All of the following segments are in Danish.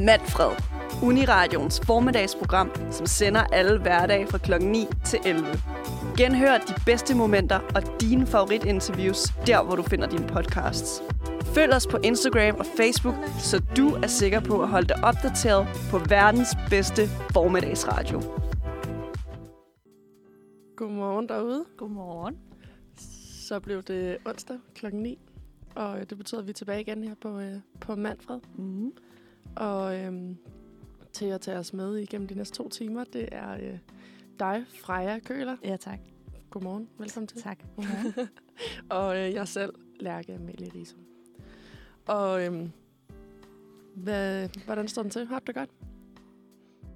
Manfred. Uniradions formiddagsprogram, som sender alle hverdage fra kl. 9 til 11. Genhør de bedste momenter og dine favoritinterviews der, hvor du finder dine podcasts. Følg os på Instagram og Facebook, så du er sikker på at holde dig opdateret på verdens bedste formiddagsradio. Godmorgen derude. Godmorgen. Så blev det onsdag klokken 9, og det betyder, at vi er tilbage igen her på, øh, på Manfred. Mm. Og øhm, til at tage os med igennem de næste to timer, det er øh, dig, Freja Køler. Ja, tak. Godmorgen, velkommen til. Tak. Og øh, jeg selv, Lærke Amalie Risum. Og øhm, hvad, hvordan står den til? Har du det godt?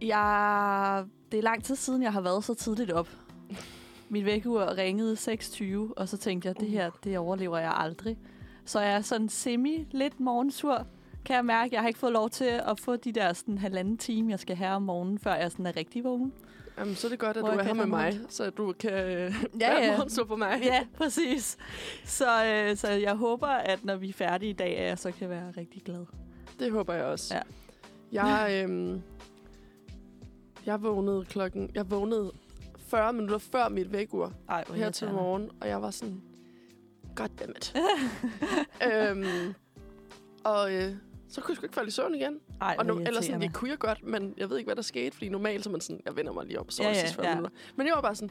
jeg, det er lang tid siden, jeg har været så tidligt op. Mit vækkeur ringede 6.20, og så tænkte jeg, det her, det overlever jeg aldrig. Så jeg er sådan semi lidt morgensur, kan jeg mærke. Jeg har ikke fået lov til at få de der sådan halvanden time, jeg skal have om morgenen, før jeg sådan er rigtig vågen. Jamen, så er det godt, at Hvor du er her med mig, så du kan øh, Ja, være ja. morgensur på mig. Ja, præcis. Så, øh, så jeg håber, at når vi er færdige i dag, at jeg så kan være rigtig glad. Det håber jeg også. Ja. Jeg, øhm, jeg vågnede klokken... Jeg vågnede 40 minutter før mit vækkeur Ej, her til morgen, og jeg var sådan... Goddammit. øhm, og øh, så kunne jeg sgu ikke falde i søvn igen. Ej, og nu, eller sådan, jeg kunne jeg godt, men jeg ved ikke, hvad der skete, fordi normalt så man sådan, jeg vender mig lige op, så Ja, ja, sidste 40 ja. minutter. Men jeg var bare sådan,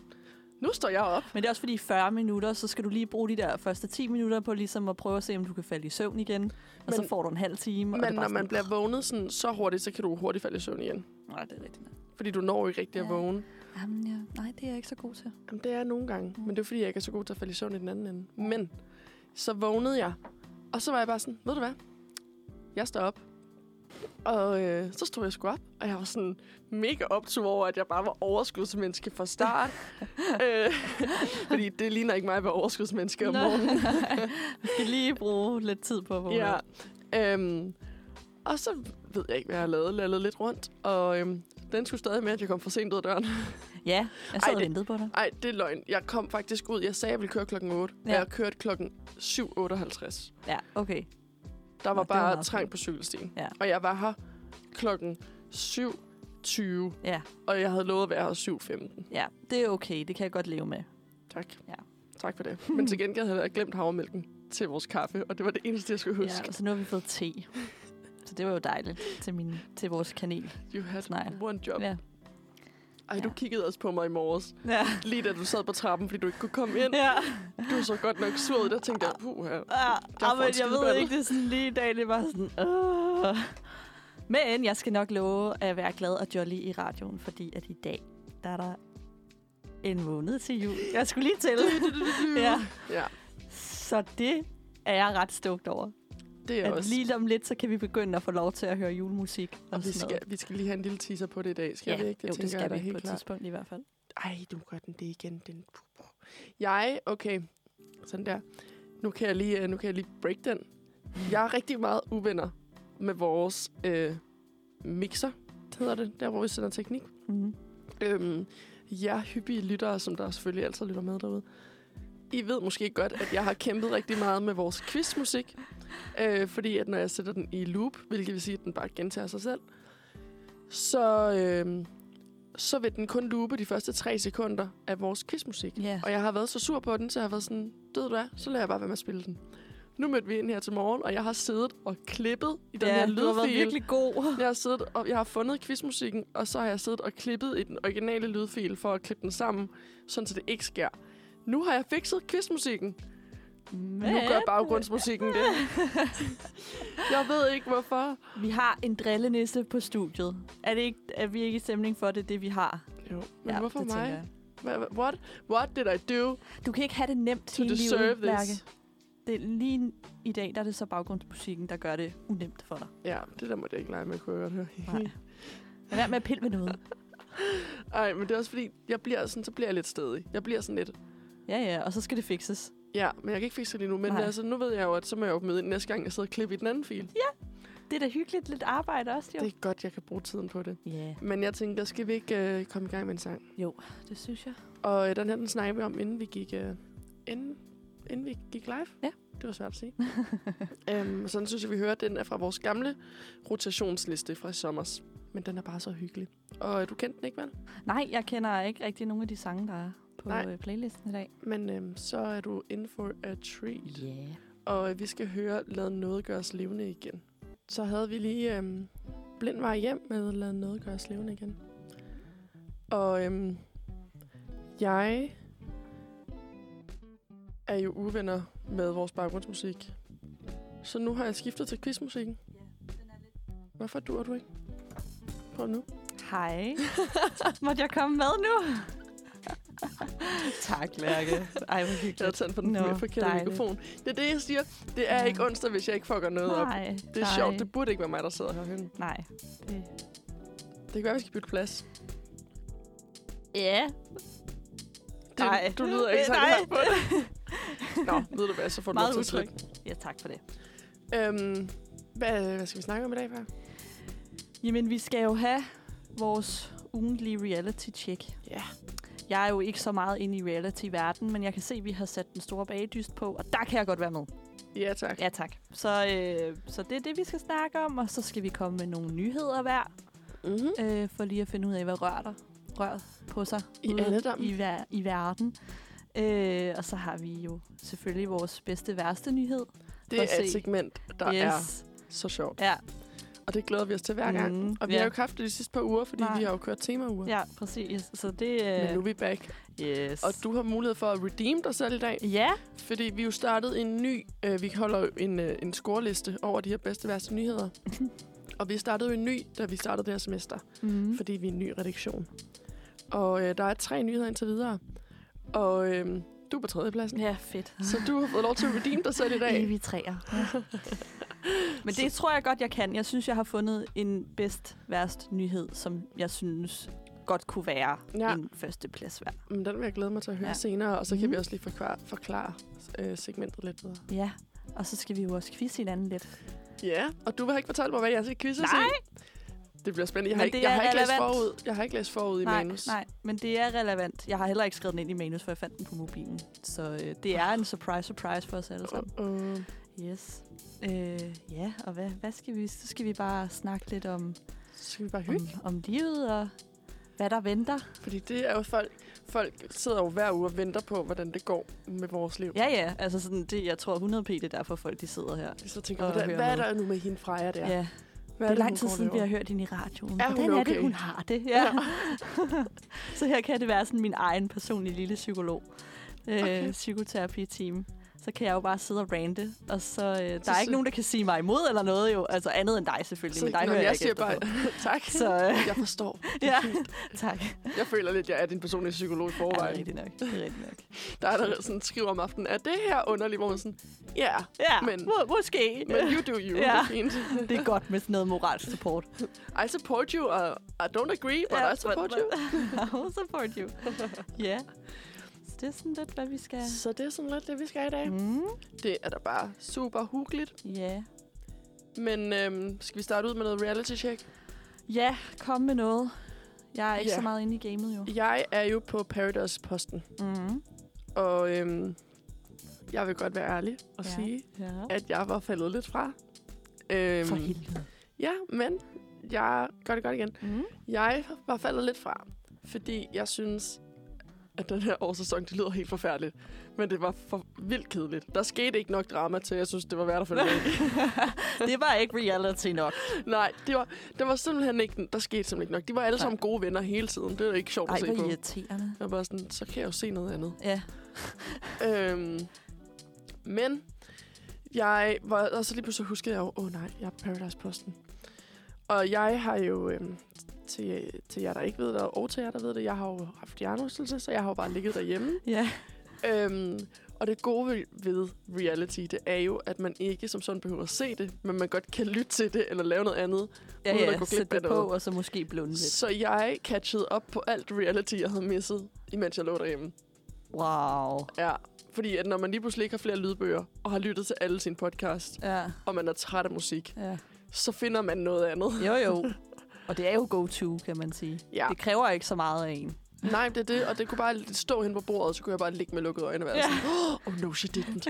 nu står jeg op. Men det er også fordi i 40 minutter, så skal du lige bruge de der første 10 minutter på ligesom at prøve at se, om du kan falde i søvn igen. Og Men- så får du en halv time. og det Men bare når man sådan, bliver vågnet sådan, så hurtigt, så kan du hurtigt falde i søvn igen. Nej, det er rigtigt. nok. Fordi du når ikke rigtig at Ja. vågne. Jamen, ja. Nej, det er jeg ikke så god til. Jamen, det er nogle gange. Men det er fordi, jeg ikke er så god til at falde i søvn i den anden ende. Men så vågnede jeg. Og så var jeg bare sådan, ved du hvad? Jeg står op. Og øh, så stod jeg sgu op, og jeg var sådan mega optur over, at jeg bare var overskudsmenneske fra start. øh, fordi det ligner ikke mig at være overskudsmenneske om Nå. morgenen. Vi skal lige bruge lidt tid på at. Ja. Øhm, og så ved jeg ikke, hvad jeg har lavet. Lallet lidt rundt. Og øhm, den skulle stadig med, at jeg kom for sent ud af døren. ja jeg sad Ej, og ventede på dig. Ej, det er løgn. Jeg kom faktisk ud. Jeg sagde, at jeg ville køre klokken 8. Ja. Ja. Og jeg kørte klokken 7.58. Ja, okay. Der var Nå, var bare fint. på cykelstien. Ja. Og jeg var her klokken 7.20. Ja, Og jeg havde lovet at være her 7.15. ja, det er okay. Det kan jeg godt leve med. Tak. Ja. Tak for det. Men til gengæld havde jeg glemt havremælken til vores kaffe. Og det var det eneste, jeg skulle Ja, huske. og så nu har vi fået te. Så det var jo dejligt til, min, til vores kanel. You had Nej. one job. Ja. Ej, du Ja. kiggede også på mig i morges. Ja. Lige da du sad på trappen, fordi du ikke kunne komme ind. ja. Du så godt nok sur ud. Der tænkte jeg, puh her. Ja, ja en men jeg ved ikke, det er sådan lige i dag, det var sådan... Uh. Men jeg skal nok love at være glad og jolly i radioen, fordi at i dag, der er der en måned til jul. Jeg skulle lige tælle. ja. Ja, Så det er jeg ret stoked over. Det er At også. lige om lidt, så kan vi begynde at få lov til at høre julemusik. Og, Og vi skal, noget. vi skal lige have en lille teaser på det i dag, skal ja, vi ikke? Det jo, det skal jeg vi helt på et klart. tidspunkt i hvert fald. Ej, du gør den det igen. Den. Jeg, okay, sådan der. Nu kan jeg lige, øh, nu kan jeg lige break den. Jeg er rigtig meget uvenner med vores øh, mixer, hedder det, der hvor vi sender teknik. Mm. Øhm, jer hyppige lyttere, som der selvfølgelig altid lytter med derude. I ved måske godt, at jeg har kæmpet rigtig meget med vores quizmusik. Øh, fordi at når jeg sætter den i loop, hvilket vil sige, at den bare gentager sig selv, så, øh, så vil den kun loope de første tre sekunder af vores quizmusik. Ja. Og jeg har været så sur på den, så jeg har været sådan, ved du hvad, så lader jeg bare være med at spille den. Nu mødte vi ind her til morgen, og jeg har siddet og klippet i den ja, her du har været lydfil. virkelig god. Jeg har, siddet, og jeg har fundet quizmusikken, og så har jeg siddet og klippet i den originale lydfil for at klippe den sammen, sådan så det ikke sker. Nu har jeg fikset quizmusikken. Men Nu gør baggrundsmusikken det. jeg ved ikke, hvorfor. vi har en drillenisse på studiet. Er, det ikke, er vi ikke i stemning for, det det, vi har? Jo, men ja, hvorfor det mig? What, what did I do Du kan ikke have det nemt to hele livet, this? Det er lige i dag, der er det så baggrundsmusikken, der gør det unemt for dig. Ja, det der må jeg ikke lege med, kunne jeg godt høre. Nej. Lad være med at pille med noget. Ej, men det er også fordi, jeg bliver sådan, så bliver jeg lidt stedig. Jeg bliver sådan lidt, Ja, ja, og så skal det fikses. Ja, men jeg kan ikke fikse det lige nu. Men Nej. altså, nu ved jeg jo, at så må jeg jo møde ind næste gang, jeg sidder og klipper i den anden fil. Det er da hyggeligt lidt arbejde også, jo. Det er godt, jeg kan bruge tiden på det. Ja, Men jeg tænker, skal vi ikke øh, komme i gang med en sang? jo, det synes jeg. Og øh, den her, den snakker vi om, inden vi gik, øh, inden, inden vi gik live. Ja. Det var svært at sige. øhm, sådan synes jeg, vi hører, den er fra vores gamle rotationsliste fra sommers. Men den er bare så hyggelig. Og øh, du kendte den ikke, vel? Nej, jeg kender ikke rigtig nogen af de sange, der er på Nej. øh, playlisten i dag. Men øhm, så er du in for a treat. Yeah. Og øh, vi skal høre Lad noget gøres levende igen. Så havde vi lige øhm, Blind vej hjem med Lad noget gøres levende igen. Og øhm, jeg er jo uvenner med vores baggrundsmusik. Så nu har jeg skiftet til quizmusikken. Hvorfor dur du ikke? Prøv nu. Hej. Måtte jeg komme med nu? tak, Lærke. Ej, hvor Jeg har hyggeligt. tændt på den Nå, forkerte dejligt. mikrofon. Det er det, jeg siger. Det er Ja. ikke onsdag, hvis jeg ikke fucker noget op. Nej, Det er nej. sjovt. Det burde ikke være mig, der sidder herhenne. Nej. Det... Det kan være, vi skal bytte plads. Ja. Det, Nej. Du lyder ikke Øh, særlig på det. Nå, ved du hvad, så får du lov til at utryg. slippe. Ja, tak for det. Øhm, hvad, hvad skal vi snakke om i dag, far? Jamen, vi skal jo have vores ugentlige reality-check. Ja. Jeg er jo ikke så meget inde i reality-verden, men jeg kan se, at vi har sat den store bagdyst på, og der kan jeg godt være med. Ja, tak. Ja, tak. Så, øh, så det er det, vi skal snakke om, og så skal vi komme med nogle nyheder hver, Mm-hmm. øh, for lige at finde ud af, hvad rører der rør på sig I ude i, ver- i verden. Øh, og så har vi jo selvfølgelig vores bedste værste nyhed. Det er et se. segment, der yes. er så sjovt. Ja, Og det glæder vi os til hver gang. Mm, Og vi ja. har jo ikke haft det de sidste par uger, fordi Nej. vi har jo kørt temauger. ja, præcis. Så det... Øh, Men nu er vi back. yes. Og du har mulighed for at redeem dig selv i dag. Ja, Fordi vi jo startede en ny... Øh, vi holder en, øh, en scoreliste over de her bedste værste nyheder. og vi startede jo en ny, da vi startede det her semester. mm. fordi vi er en ny redaktion. Og øh, der er tre nyheder indtil videre. Og øh, du er på tredjepladsen. ja, fedt. Så du har fået lov til at redeem dig selv i dag. Evige træer. Men det tror jeg godt, jeg kan. Jeg synes, jeg har fundet en bedst værst nyhed, som jeg synes godt kunne være Ja. en førsteplads værd. Men den vil jeg glæde mig til at høre ja. Senere, og så kan Mhm. vi også lige forklare, forklare øh, segmentet lidt videre. Ja, og så skal vi jo også quizze hinanden lidt. Ja, og du vil ikke fortælle mig, hvad jeg skal quizze Nej. Det bliver spændende. Jeg har, ikke, jeg har ikke læst forud. Jeg har ikke læst forud i nej, manus. nej, men det er relevant. Jeg har heller ikke skrevet den ind i manus, for jeg fandt den på mobilen. Så øh, det er en surprise, surprise for os alle sammen. Uh, Yes. Øh, ja, og hvad, hvad skal vi? Så skal vi bare snakke lidt om, så skal vi bare hygge. om, om livet og hvad der venter. Fordi det er jo folk... Folk sidder jo hver uge og venter på, hvordan det går med vores liv. Ja, ja. Altså sådan, det, jeg tror 100 p, det er derfor folk, de sidder her. Så tænker, hvad, hvad er der nu med hende Freja der? Ja, ja Hvad det er lang hun tid siden, vi har hørt hende i radioen. Er Hvordan er okay? det, hun har det? Ja. så her kan det være sådan min egen personlige lille psykolog. Okay. Øh, psykoterapi-team. Så kan jeg jo bare sidde og rante, og så, øh, der Så er sy- ikke nogen, der kan sige mig imod eller noget jo. Altså andet end dig selvfølgelig, Så, men dig hører jeg jeg siger bare, tak. Så øh, Jeg forstår. ja, tak. Jeg føler lidt, jeg er din personlige psykolog i Ja, det er forvejen. rigtigt nok. Det er rigtigt nok. Der er der sådan skriver om aftenen, er det her underligt? Hvor man sådan, ja, yeah, Ja, Men- må, måske. men you do you. Ja. Det er fint. det er godt med sådan noget moralsk support. I support you, uh, I don't agree, but Ja, I support you. I will support you. Ja. Så det er sådan lidt, hvad vi skal... Så det er sådan lidt det, vi skal i dag. Mm. Det er da bare super huggeligt. Ja. Men øhm, skal vi starte ud med noget reality check? Ja, kom med noget. Jeg er ikke Ja. så meget inde i gamet jo. Jeg er jo på Paradise-posten, Mm. og øhm, jeg vil godt være ærlig og Ja. sige, Ja. at jeg var faldet lidt fra. Øhm, For helvede. Ja, men jeg gør det godt igen. Mm. Jeg var faldet lidt fra, fordi jeg synes, at den her årssæson, det lyder helt forfærdeligt. Men det var for vildt kedeligt. Der skete ikke nok drama til, jeg synes, det var værd at følge med. det var ikke reality nok. Nej, det var, det var simpelthen ikke, der skete simpelthen ikke nok. De var alle sammen gode venner hele tiden. Det er ikke sjovt Ej, at se på. hvor irriterende. Jeg var bare sådan, så kan jeg jo se noget andet. Ja. Øhm, men jeg var, og så lige pludselig huskede jeg jo, åh oh, nej, jeg er Paradise Posten. Og jeg har jo, øhm, til, til jer, der ikke ved det, og til jer, der ved det, jeg har jo haft hjernerystelse, så jeg har jo bare ligget derhjemme. Ja. Øhm, og det gode ved, reality, det er jo, at man ikke som sådan behøver at se det, men man godt kan lytte til det, eller lave noget andet. Ja, Uden at ja. gå glip Sæt af det på, noget. og så måske blunde lidt. Så jeg catchede op på alt reality, jeg havde misset, imens jeg lå derhjemme. Wow. Ja, fordi at når man lige pludselig ikke har flere lydbøger, og har lyttet til alle sine podcast, Ja. og man er træt af musik, ja. så finder man noget andet. Jo, jo. Og det er jo go-to, kan man sige. Ja, Det kræver ikke så meget af en. Nej, det er det, og det kunne bare stå hen på bordet, og så kunne jeg bare ligge med lukkede øjne og være Ja. sådan, oh no, she didn't.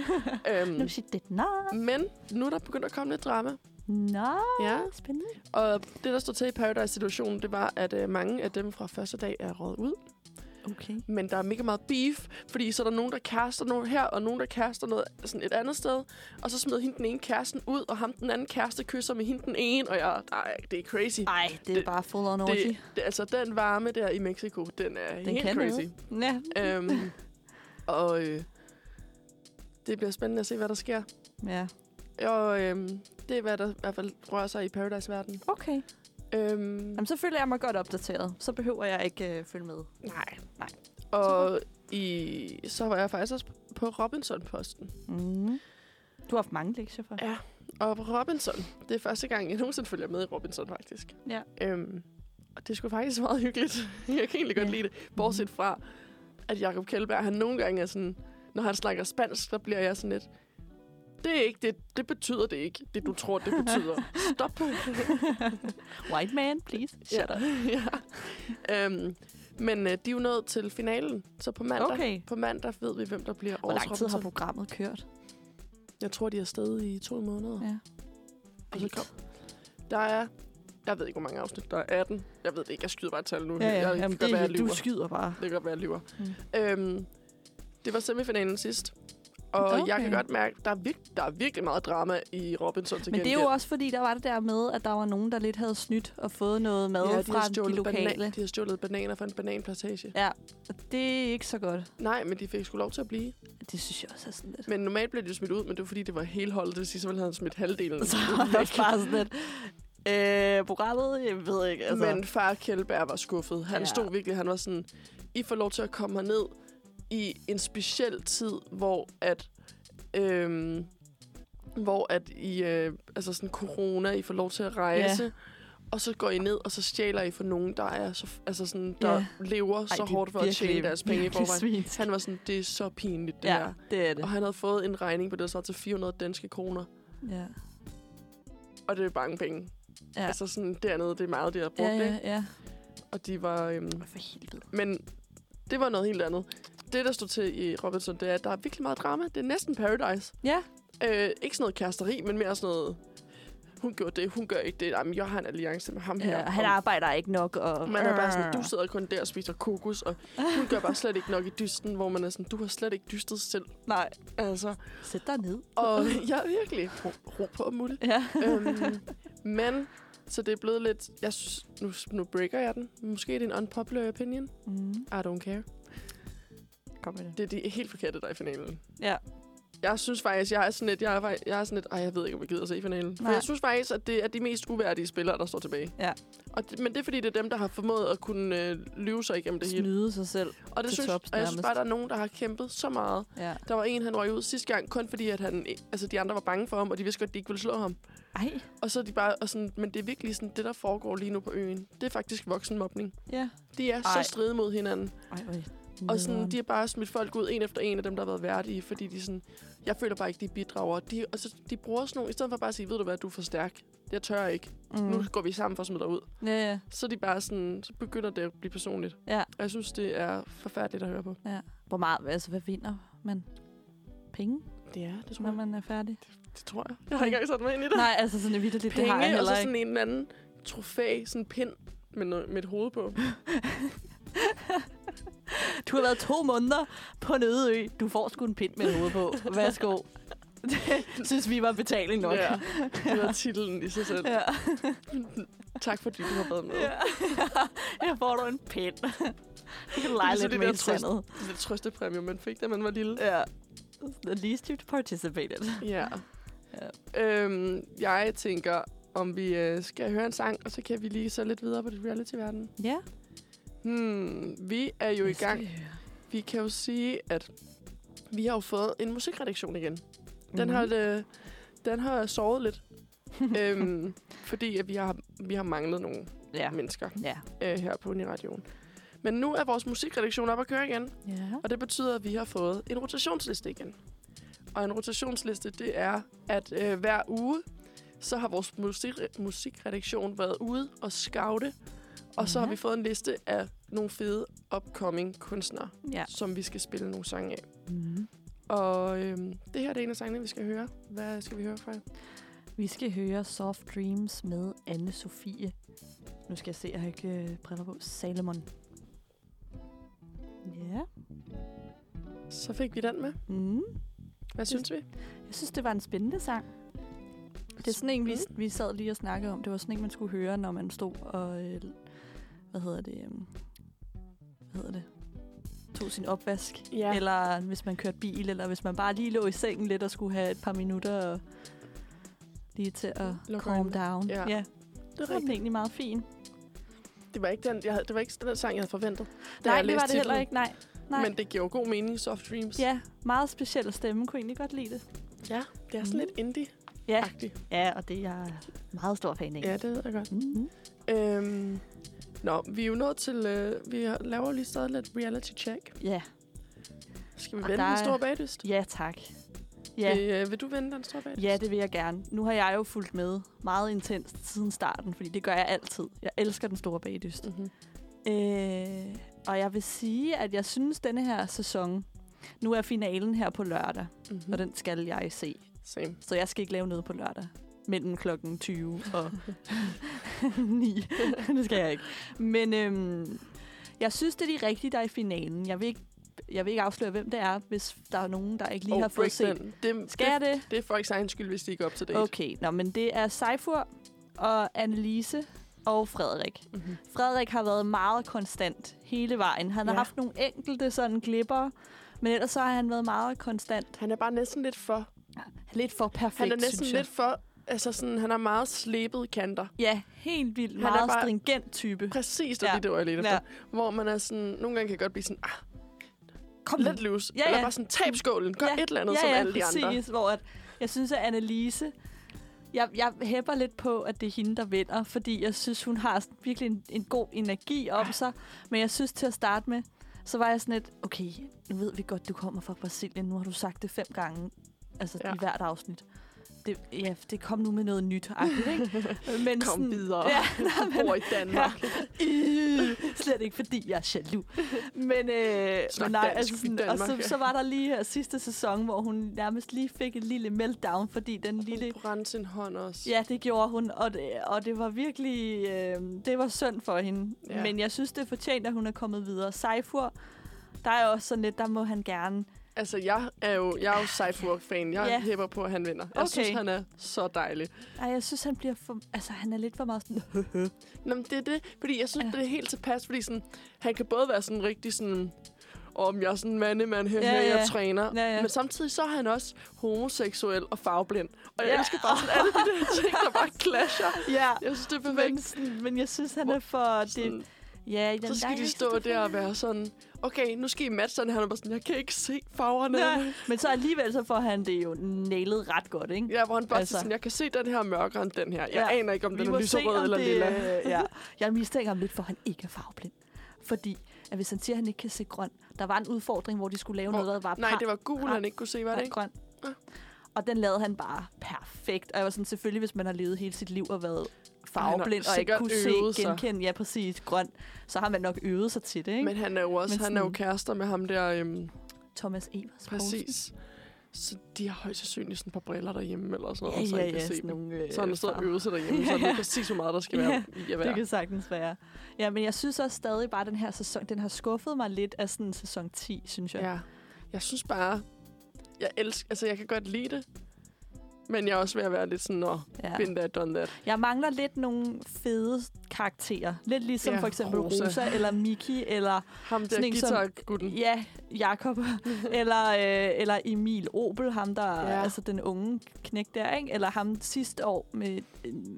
Nu øhm, siger det, nej. men nu er der begyndt at komme lidt drama. Nå, Ja. spændende. Og det, der stod til i Paradise-situationen, det var, at øh, mange af dem fra første dag er råd ud. Okay. Men der er mega meget beef, fordi så er der nogen, der kærester noget her, og nogen, der kærester noget sådan et andet sted. Og så smider hende den ene kæresten ud, og ham den anden kæreste kysser med hende den ene. Og jeg, nej, det er crazy. Ej, det er Det- bare full on orgy. Det, det, altså, den varme der i Mexico, den er Den helt kan crazy. noget. Ja. Øhm, og øh, det bliver spændende at se, hvad der sker. ja. Og øhm, det er, hvad der i hvert fald rører sig i Paradise-verdenen. Okay. Øhm, Jamen, så føler jeg mig godt opdateret. Så behøver jeg ikke øh, følge med. nej. Nej. Og i, så var jeg faktisk også på Robinson-posten. Mm. Du har haft mange lektier for. Ja. Og på Robinson, det er første gang, jeg nogensinde følger med i Robinson, faktisk. Ja. Øhm, og det sgu faktisk meget hyggeligt. jeg kan egentlig godt Ja. lide det. Bortset fra, at Jacob Kjellberg, han nogle gange er sådan, når han snakker spansk, der bliver jeg sådan lidt, det er ikke det, det betyder det ikke, det du tror, det betyder. Stop. White man, please. Shut ja. up. ja. Øhm, men øh, de er jo nået til finalen, så på mandag, Okay. på mandag ved vi, hvem der bliver Hvor lang tid har programmet kørt? Jeg tror, de er afsted i to måneder. Ja. Og så kom, der er, jeg ved ikke, hvor mange afsnit, der er 18. Jeg ved det ikke, jeg skyder bare et tal nu. Jeg, jeg, Jamen, det, være, jeg du skyder bare. Det kan godt være, jeg lyver. Mm. Øhm, det var semifinalen sidst. Og okay. jeg kan godt mærke, der er, virke, der er virkelig meget drama i Robinson til Men det er gengæld. jo også fordi, der var det der med, at der var nogen, der lidt havde snydt og fået noget mad ja, de fra de stjålet lokale. Banan, de har stjålet bananer fra en bananplantage. Ja, og det er ikke så godt. Nej, men de fik sgu lov til at blive. Det synes jeg også er sådan lidt. Men normalt blev de smidt ud, men det var fordi, det var hele holdet. Det sige, så ville han smidt halvdelen Så er det også bare sådan lidt... Øh, programmet, jeg ved ikke, altså... Men far Kjellberg var skuffet. Han ja. stod virkelig, han var sådan, I får lov til at komme herned i en speciel tid, hvor at, øhm, hvor at I, øh, altså sådan corona, I får lov til at rejse. Ja. Og så går I ned, og så stjæler I for nogen, der er så, altså sådan, der Ja. lever Ej, så det hårdt for at tjene deres penge i forvejen. Han var sådan, det er så pinligt, det Ja, her. det er det. Og han havde fået en regning på det, der svarer til 400 danske kroner. Ja. Og det er mange penge. Ja. Altså sådan dernede, det er meget, de har brugt Ja, det. ja, ja. Og de var... Øhm, For helvede. Men det var noget helt andet. Det, der stod til i Robinson, det er, at der er virkelig meget drama. Det er næsten Paradise. Ja, Øh, ikke sådan noget kæresteri, men mere sådan noget... Hun gjorde det, hun gør ikke det. Jamen, jeg har en alliance med ham her. ja han arbejder ikke nok, og... man er bare sådan, du sidder kun der og spiser kokos, og hun gør bare slet ikke nok i dysten, hvor man er sådan, du har slet ikke dystet selv. Nej, Altså, sæt dig ned. og jeg er virkelig ro, ro på muligt. Ja. øhm, men, så det er blevet lidt... Jeg synes, nu, nu breaker jeg den. Måske er det en unpopular opinion. Mm. I don't care. Kom med det. Det er de helt forkerte, der er i finalen. Ja. Jeg synes faktisk, jeg er sådan lidt, jeg er, jeg er sådan lidt, ej, jeg ved ikke, om jeg gider at se finalen. For Nej. jeg synes faktisk, at det er de mest uværdige spillere, der står tilbage. Ja. Og det, men det er fordi, det er dem, der har formået at kunne øh, lyve sig igennem det hele. Snyde sig selv. Og, det synes, tops og jeg synes nærmest. bare, der er nogen, der har kæmpet så meget. Ja. Der var en, han røg ud sidste gang, kun fordi, at han, altså, de andre var bange for ham, og de vidste godt, at de ikke ville slå ham. Ej. Og så er de bare, og sådan, men det er virkelig sådan, det, der foregår lige nu på øen, det er faktisk voksenmobning. Ja. De er Ej. så stride mod hinanden. Ej, øj. Og sådan, de har bare smidt folk ud, en efter en af dem, der har været værdige, fordi de sådan, jeg føler bare ikke, de bidrager. De, og så, de bruger sådan nogle, i stedet for bare at sige, ved du hvad, du er for stærk. Jeg tør ikke. Mm. Nu går vi sammen for at smide dig ud. Ja, ja. Så er de bare sådan, så begynder det at blive personligt. Ja. Og jeg synes, det er forfærdeligt at høre på. ja. Hvor meget, altså hvad vinder man? Penge, Det er, det tror når jeg. man er færdig? Det tror jeg. Jeg har ikke engang sat mig ind i det. Nej, altså sådan vidt det har jeg Penge, og så sådan en eller anden trofæ, sådan en pind med, noget, med et hoved på. Du har været to måneder på en øde ø. Du får sgu en pind med hoved på. Værsgo. Det synes vi var betaling nok. Ja, det var titlen i sig selv. ja. Tak fordi du har været med. ja. Her får du en pind. Kan Det er lege så lidt det med i trøst- sandet. Det trøstepræmie, man fik, da man var lille. Ja. The least you participated. Ja. Ja. Øhm, jeg tænker, om vi øh, skal høre en sang, og så kan vi lige så lidt videre på det reality-verden. Ja. Hmm, vi er jo i gang. vi kan jo sige, at vi har jo fået en musikredaktion igen. Den, Mhm. har, øh, den har sovet lidt. øhm, fordi at vi har, vi har manglet nogle ja. mennesker Ja. øh, her på Uniradioen. Men nu er vores musikredaktion op at køre igen. Ja. Og det betyder, at vi har fået en rotationsliste igen. Og en rotationsliste, det er, at øh, hver uge, så har vores musik, musikredaktion været ude og scoute Og så har Ja. vi fået en liste af nogle fede upcoming kunstnere, Ja. som vi skal spille nogle sange af. Mm. Og øhm, det her er en af sangene, vi skal høre. Hvad skal vi høre fra? Vi skal høre Soft Dreams med anne Sofie. Nu skal jeg se, jeg har ikke øh, briller på. Salomon. Ja. Så fik vi den med. Mm. Hvad synes vi? Jeg synes, det var en spændende sang. Det er sådan en, vi, vi sad lige og snakkede om. Det var sådan en, man skulle høre, når man stod og... Øh, hvad hedder det? Øh, hvad hedder det? Tog sin opvask. Ja. Eller hvis man kørte bil, eller hvis man bare lige lå i sengen lidt og skulle have et par minutter og lige til at Lukke calm øjnene. down. Ja. ja. Det var den rigtigt. egentlig meget fin. Det var ikke den, jeg havde, det var ikke den sang, jeg havde forventet. Nej, det var det heller ikke. Nej. Nej. Men det giver jo god mening, Soft Dreams. Ja, meget speciel stemme. Kunne egentlig godt lide det. ja det er sådan Mhm. lidt indie-agtigt. Ja, ja og det er jeg meget stor fan af. Ja, det ved jeg godt. Mm-hmm. Øhm, nå, vi er jo nået til... Øh, vi laver lige stadig lidt reality check. Ja. Skal vi Og vende der den store bagdyst? ja, tak. Ja. Vil, øh, vil du vende den store bagdyst? ja, det vil jeg gerne. Nu har jeg jo fulgt med meget intenst siden starten, fordi det gør jeg altid. Jeg elsker den store bagdyst. Mm-hmm. Øh, og jeg vil sige, at jeg synes, denne her sæson... Nu er finalen her på lørdag, Mm-hmm. og den skal jeg se. Same. Så jeg skal ikke lave noget på lørdag. Mellem klokken 20 og 9. det skal jeg ikke. Men øhm, jeg synes, det er de rigtige, der er i finalen. Jeg vil ikke, jeg vil ikke afsløre, hvem det er, hvis der er nogen, der ikke lige oh, har fået set. Det, Skal det, det? det er folks egen skyld, hvis de ikke er op til date. Okay, Nå, men det er Seifur og Annelise og Frederik. Mm-hmm. Frederik har været meget konstant hele vejen. Han har Ja. haft nogle enkelte sådan glipper, men ellers så har han været meget konstant. Han er bare næsten lidt for... Lidt for perfekt, Han er næsten lidt for... Altså sådan, han har meget slebede kanter. Ja, helt vildt. Han er Meget bare- stringent type. Præcis, det Ja. det, var jeg lidt efter. Ja. Hvor man er sådan... Nogle gange kan godt blive sådan... Ah, Kom lidt loose. Ja, Eller ja. bare sådan, tab skålen. Gør Ja, et eller andet ja, som ja, alle de præcis, andre. hvor at, jeg synes, at Annelise... Jeg, jeg hæpper lidt på, at det er hende, der vinder, fordi jeg synes, hun har virkelig en, en god energi om sig. Men jeg synes til at starte med, så var jeg sådan lidt, okay, nu ved vi godt, du kommer fra Brasilien. Nu har du sagt det fem gange, altså. Ja. i hvert afsnit. Det, ja, det kom nu med noget nyt, ikke? Men Kom videre. Ja, Han bor i Danmark. Øh, slet ikke, fordi jeg er jaloux. Men, øh, men nej, dansk altså sådan, og så, ja. så var der lige her sidste sæson, hvor hun nærmest lige fik et lille meltdown, fordi den lille... Hun brændte sin hånd også. Ja, det gjorde hun, og det, og det var virkelig... Øh, det var synd for hende. Ja. Ja. Men jeg synes, det er fortjent, at hun er kommet videre. Seifur, der er også sådan lidt, der må han gerne... Altså, jeg er jo, jeg er jo Seifur-fan. Jeg Ja. hæpper på, at han vinder. Jeg Okay. synes, han er så dejlig. Ej, jeg synes, han bliver for... Altså, han er lidt for meget sådan... Nå, men det er det. Fordi jeg synes, Ja. det er helt tilpas. Fordi sådan, han kan både være sådan rigtig sådan... Om jeg er sådan en mandemand her, Ja, ja, ja. jeg træner. Ja, ja. Men samtidig så er han også homoseksuel og farveblind. Og jeg Ja. elsker bare sådan alle de der ting, der bare clasher. ja, Jeg synes, det er perfekt. men, sådan, men jeg synes, han er for... Det, Ja, den, så skal de stå er der og være sådan, okay, nu skal I matche sådan. Han er bare sådan, jeg kan ikke se farverne. Ja, men så alligevel så får han det jo nailet ret godt, ikke? Ja, hvor han bare Altså. sådan, jeg kan se den her mørkere end den her. Jeg Ja. aner ikke, om den er lyserød eller det, lilla. øh, ja. Jeg mistænker ham lidt for, han ikke er farveblind. Fordi at hvis han siger, at han ikke kan se grøn, der var en udfordring, hvor de skulle lave Åh, noget, der var Nej, det var gul, han ikke kunne se, var det ikke? grøn. Ja. Og den lavede han bare perfekt. Og jeg var sådan, selvfølgelig, hvis man har levet hele sit liv og været farveblind, og ikke kunne se, genkende, ja præcis, grøn, så har man nok øvet sig til det, ikke? Men han er jo også, Men han er jo sådan- kærester med ham der, øhm, Thomas Evers præcis. Så de har højst sandsynligt sådan et par briller derhjemme, eller sådan Ja, noget, så ja, kan ja, se sådan nogle, øh, Så han har stået og øvet sig derhjemme, så Ja, han ja. ved præcis, hvor meget der skal være Ja, i at Det kan sagtens være. Ja, men jeg synes også stadig bare, at den her sæson, den har skuffet mig lidt af sådan sæson 10, synes jeg. Ja. Jeg synes bare, jeg elsker, altså jeg kan godt lide det, men jeg er også ved at være lidt sådan, nå, Ja. been there, done that. Jeg mangler lidt nogle fede karakterer. Lidt ligesom ja, for eksempel Rosa. Rosa. Eller Miki, eller Ham der Sådan en som- guitar-gutten. ja, Jakob, eller, øh, eller Emil Obel, ham der, ja. Altså den unge knæk der, ikke? Eller ham sidste år med,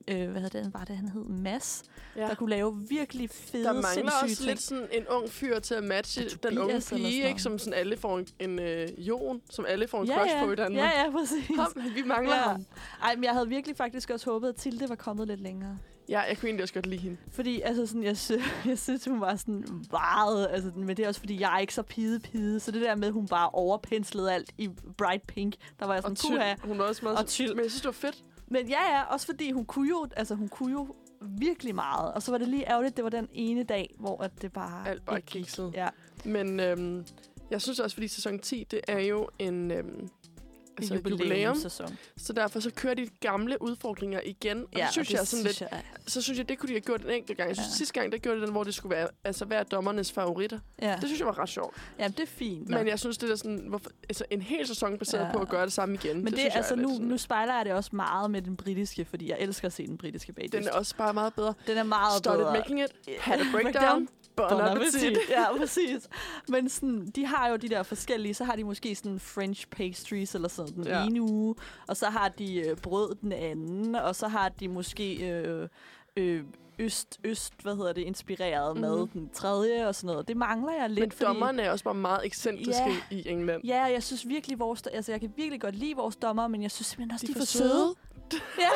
øh, hvad hedder det, var det, han hed? Mads, ja. Der kunne lave virkelig fede, Der mangler også ting. lidt sådan en ung fyr til at matche Ja, den Tobias unge pige, ikke? Som sådan alle får en, en øh, Jon, som alle får en ja, crush ja. på i Danmark. Ja, ja, præcis. Ham, vi mangler Ja. ham. Ej, men jeg havde virkelig faktisk også håbet, at Tilde var kommet lidt længere. Ja, jeg kunne egentlig også godt lide hende. Fordi altså sådan, jeg, sy- jeg synes, hun var sådan meget... Altså, men det er også, fordi jeg er ikke så pide-pide. Så det der med, at hun bare overpenslede alt i bright pink, der var jeg sådan, Og puha. Hun var også meget Og tyld. Men jeg synes, det var fedt. Men ja, ja, også fordi hun kunne jo, altså, hun kunne jo virkelig meget. Og så var det lige ærgerligt, det var den ene dag, hvor at det bare Alt bare ikke gik. Ja, Men øhm, jeg synes også, fordi sæson 10, det er jo en... Øhm, altså et jubilæum. Så derfor så kører de gamle udfordringer igen. Og Ja, det synes jeg er sådan lidt... Jeg, Så synes jeg, det kunne de have gjort en enkelt gang. Jeg synes, Ja. sidste gang, der gjorde de den, hvor det skulle være altså, hver dommernes favoritter. ja. Det synes jeg var ret sjovt. ja, det er fint. Men nok. jeg synes, det er sådan... Hvorfor, altså, en hel sæson baseret Ja. på at gøre det samme igen. Men det, synes jeg altså nu, sådan- nu spejler jeg det også meget med den britiske, fordi jeg elsker at se den britiske bagdyst. Den er også bare meget bedre. den er meget Started bedre. making it. Had a breakdown. Bon Bon appetit. appetit. Ja, præcis. Men sådan, de har jo de der forskellige, så har de måske sådan French pastries eller sådan den Ja. ene uge, og så har de øh, brød den anden, og så har de måske øh, øh, øst, øst, hvad hedder det, inspireret mm-hmm. mad den tredje og sådan noget. Det mangler jeg lidt, Men fordi... dommerne er også bare meget ekscentriske Ja. i England. Ja, jeg synes virkelig, vores, altså jeg kan virkelig godt lide vores dommer, men jeg synes simpelthen også, de, De er for for søde. Ja,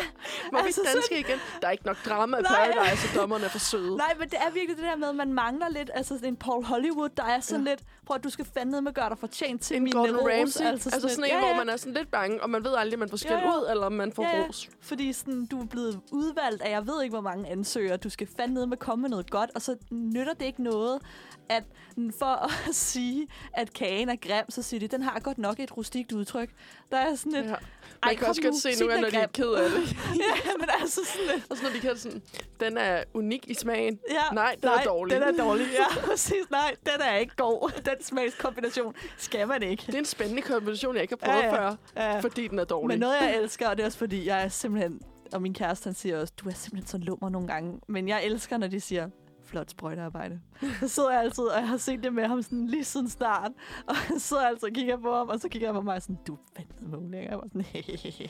Må vi Altså, ikke danske igen? Der er ikke nok drama i. Paradise, og dommerne er for søde. Nej, men det er virkelig det der med, at man mangler lidt, altså sådan en Paul Hollywood, der er sådan ja. lidt, prøv at du skal fandme med gøre dig fortjent til en min Gordon ros. Ramsay. Altså, altså sådan en, ja, hvor ja. man er sådan lidt bange, og man ved aldrig, om man får skæld Ja, ja. ud, eller om man får Ja, ja. ros. Fordi sådan, du er blevet udvalgt af, jeg ved ikke, hvor mange ansøgere. Du skal fandme med komme med noget godt, og så nytter det ikke noget, at for at sige, at kagen er grim, så siger de, den har godt nok et rustikt udtryk. Der er sådan et, Ja. Ej, Man kan også nu, godt se sig, nogle gange, når de er ked af det. ja, men altså sådan lidt. Og så når de kan sådan, den er unik i smagen. Ja, Nej, den er dårlig. den er dårlig. Ja, præcis. Nej, den er ikke god. Den smagskombination skal man ikke. Det er en spændende kombination, jeg ikke har prøvet Ja, ja. før, Ja. fordi den er dårlig. Men noget, jeg elsker, og det er også fordi, jeg er simpelthen... Og min kæreste, han siger også, du er simpelthen så lummer nogle gange. Men jeg elsker, når de siger, flot sprøjtearbejde. Så sidder jeg altid, og jeg har set det med ham sådan lige siden start. Og jeg sidder altid og kigger på ham, og så kigger han på mig sådan, du er fandme mulig. Jeg var sådan, hehehe.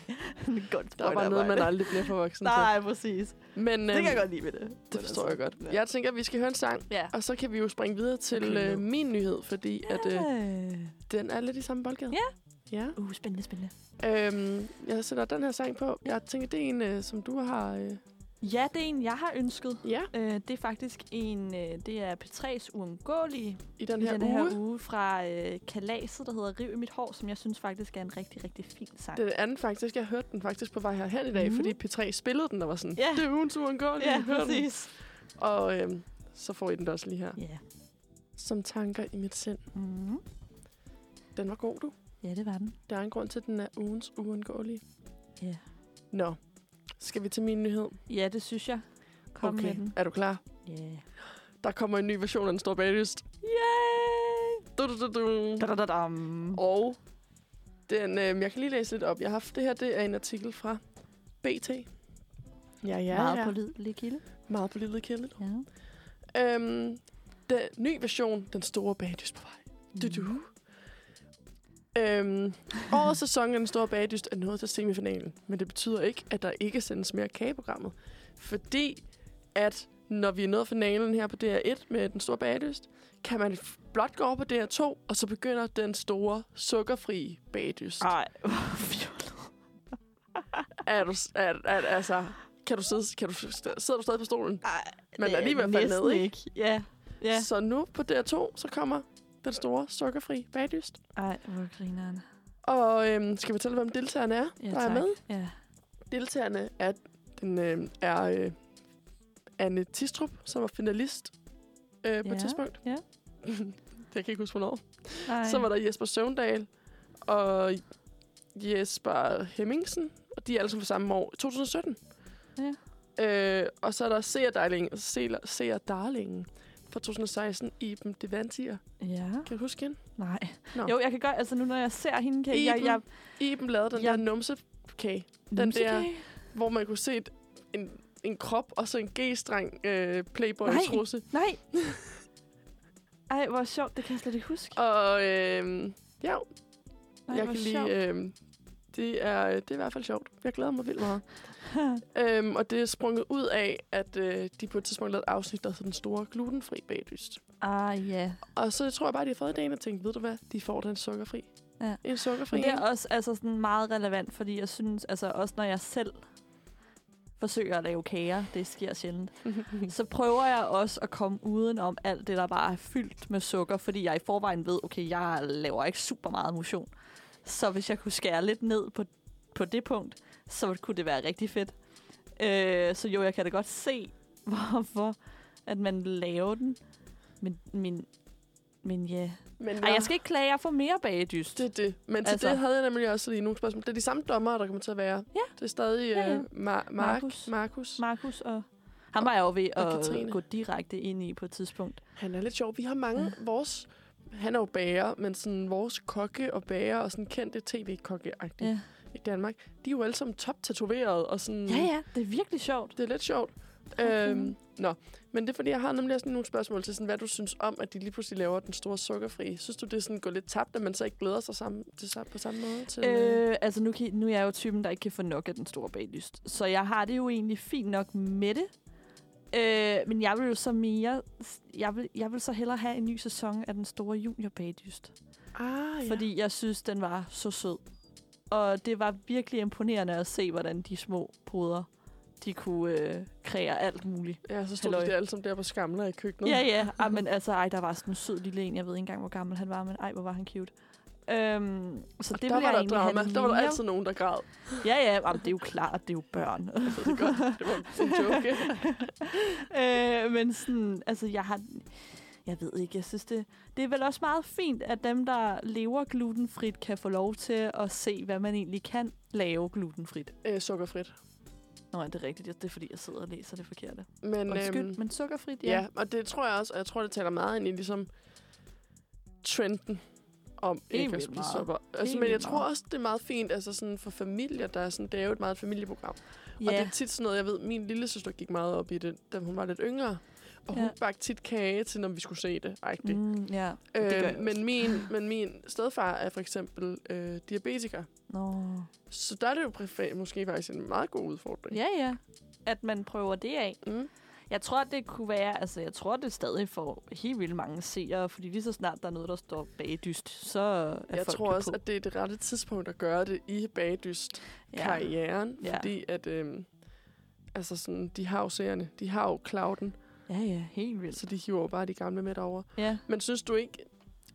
Godt der er bare noget, man aldrig bliver for voksen Nej, præcis. Men Det kan øhm, jeg godt lide ved det. det forstår jeg godt. Ja. Jeg tænker, at vi skal høre en sang, Ja. og så kan vi jo springe videre til Okay, øh, min nyhed, fordi at, øh, Øh. den er lidt i samme boldgade. Ja. Ja. Uh, spændende, spændende. Øhm, jeg sætter den her sang på. Jeg tænker, det er en, øh, som du har... Øh, Ja, det er en, jeg har ønsket. ja, Øh, det er faktisk en, øh, det er P3's uundgåelige i den i her den uge. her uge fra øh, Kalaset, der hedder Riv i mit hår, som jeg synes faktisk er en rigtig, rigtig fin sang. Det anden faktisk, jeg hørte den faktisk på vej herhen i dag, Mhm. fordi P3 spillede den, og var sådan, Ja. det er ugens uundgåelige, ja, hør den. præcis. Og øhm, så får I den også lige her. Ja. Som tanker i mit sind. Mm. Den var god, du. ja, det var den. Der er en grund til, at den er ugens uundgåelige. Ja. Nå, skal vi til min nyhed? Ja, det synes jeg. Kom med den. er du klar? Ja. Yeah. Der kommer en ny version af Den Store Baglyst. Yay! Du, du, du, du. Da-da-da-dam. Og den, øh, jeg kan lige læse lidt op. Jeg har haft det her, det er en artikel fra BT. Ja, ja, Meget ja. på lille kilde. Meget på lille kilde. Ja. Øhm, den ny version, Den Store Bagdyst på vej. Du, du. Mm. Øhm, årets sæson af Den Store Bagdyst er nået til semifinalen, men det betyder ikke, at der ikke sendes mere kageprogrammet. Fordi at når vi er nået finalen her på DR1 med Den Store Bagdyst, kan man blot gå over på DR2, og så begynder den store sukkerfri bagdyst. Ej, hvor fjollet. Er du, er, er, altså, kan du sidde, kan du, sidder du stadig på stolen? Ej, Men det er lige ved at falde næsten ned, ikke? Ja. Ja. Så nu på DR2, så kommer den store sukkerfri bagdyst. Ej, hvor grineren. Og øhm, skal vi fortælle, hvem deltagerne er, Ja, der er tak. med? Ja. Deltagerne er, den, øh, er øh, Anne Tistrup, som var finalist øh, på Ja, et tidspunkt. ja. det kan jeg ikke huske, hvornår. Ej. Så var der Jesper Søvndal og Jesper Hemmingsen, og de er alle sammen fra samme år, 2017. Ja. Øh, og så er der Seer Darling, Seer, Seer Darlingen fra 2016, Iben Devantier. Ja. Kan du huske hende? Nej. Nå. Jo, jeg kan godt, altså nu når jeg ser hende, kan jeg... Iben. jeg Iben lavede den Ja. der numsekage, Den der- hvor man kunne se et, en, en krop og så en G-streng øh, Playboy-trusse. Nej. Ej, hvor sjovt. Det kan jeg slet ikke huske. Og øh, ja, Ej, jeg kan lige... Øh, det er, det er i hvert fald sjovt. Jeg glæder mig vildt meget. øhm, og det er sprunget ud af, at øh, de på et tidspunkt lavede et afsnit, der hedder Den Store Glutenfri Bagdyst. ah, ja. Og så tror jeg bare, de har fået idéen og tænkt, ved du hvad, de får den sukkerfri. Ja. En sukkerfri. Men det er også altså, sådan meget relevant, fordi jeg synes, altså også når jeg selv forsøger at lave kager, det sker sjældent, så prøver jeg også at komme uden om alt det, der bare er fyldt med sukker, fordi jeg i forvejen ved, okay, jeg laver ikke super meget motion. Så hvis jeg kunne skære lidt ned på, på det punkt, så kunne det være rigtig fedt. Øh, så jo, jeg kan da godt se, hvorfor at man laver den. Men, men, men ja. Men Ej, jeg skal ikke klage, jeg får mere bagedyst. Det er det. Men til Altså. det havde jeg nemlig også lige nogle spørgsmål. Det er de samme dommere, der kommer til at være. Ja. Det er stadig Ja, ja. Mar- Mark, Markus. Markus. Markus og... Han var jeg jo ved og at Katrine. gå direkte ind i på et tidspunkt. Han er lidt sjov. Vi har mange Ja. vores... Han er jo bager, men sådan vores kokke og bager og sådan kendte tv-kokke Ja. I Danmark, de er jo alle sammen top-tatoveret og sådan... ja, ja, det er virkelig sjovt. Det er lidt sjovt. Okay. Øhm, nå, men det er fordi, jeg har nemlig også nogle spørgsmål til, sådan, hvad du synes om, at de lige pludselig laver den store sukkerfri. Synes du, det er sådan går lidt tabt, at man så ikke glæder sig sammen, til, sam- på samme måde til... Øh, Øh, altså, nu, kan, nu er jeg jo typen, der ikke kan få nok af den store baglyst. Så jeg har det jo egentlig fint nok med det. Øh, men jeg vil jo så mere... Jeg vil, jeg vil så hellere have en ny sæson af den store junior baglyst. ah, ja. Fordi jeg synes, den var så sød. Og det var virkelig imponerende at se, hvordan de små poder, de kunne øh, kreere alt muligt. Ja, så stod Halløj. de alle sammen der på skamler i køkkenet. Ja, ja. Ej, men altså, ej, der var sådan en sød lille en. Jeg ved ikke engang, hvor gammel han var, men ej, hvor var han cute. Øhm, så det der var der drama. Der var der altid nogen, der græd. Ja, ja, jamen, det er jo klart, det er jo børn. Det godt. Det var en joke. øh, men sådan, altså, jeg har... Jeg ved ikke, jeg synes det... Det er vel også meget fint, at dem, der lever glutenfrit, kan få lov til at se, hvad man egentlig kan lave glutenfrit. øh, sukkerfrit. Nå, er det rigtigt? Det er, fordi, jeg sidder og læser det forkerte. Men, Undskyld, øhm, men sukkerfrit, ja. ja. og det tror jeg også, og jeg tror, det taler meget ind i ligesom trenden om ikke at spise meget. sukker. Altså, Helt men jeg tror meget. også, det er meget fint altså sådan for familier, der er sådan, det er jo et meget familieprogram. ja. Og det er tit sådan noget, jeg ved, min lille søster gik meget op i det, da hun var lidt yngre. Og hun Ja. bagte tit kage til, når vi skulle se det. Rigtigt. Mm, ja, det gør jeg Øh, men, min, men min stedfar er for eksempel øh, diabetiker. Nå. Så der er det jo privat, måske faktisk en meget god udfordring. Ja, ja. At man prøver det af. Mm. Jeg tror, det kunne være... Altså, jeg tror, det stadig får helt vildt mange seere, fordi lige så snart der er noget, der står bagdyst, så er Jeg folk tror også, på. at det er det rette tidspunkt at gøre det i bagdyst karrieren, Ja. fordi at øhm, altså sådan, de har jo seerne, de har jo clouden, Ja, ja, helt vildt. så de hiver bare de gamle med derover. Ja. Men synes du ikke,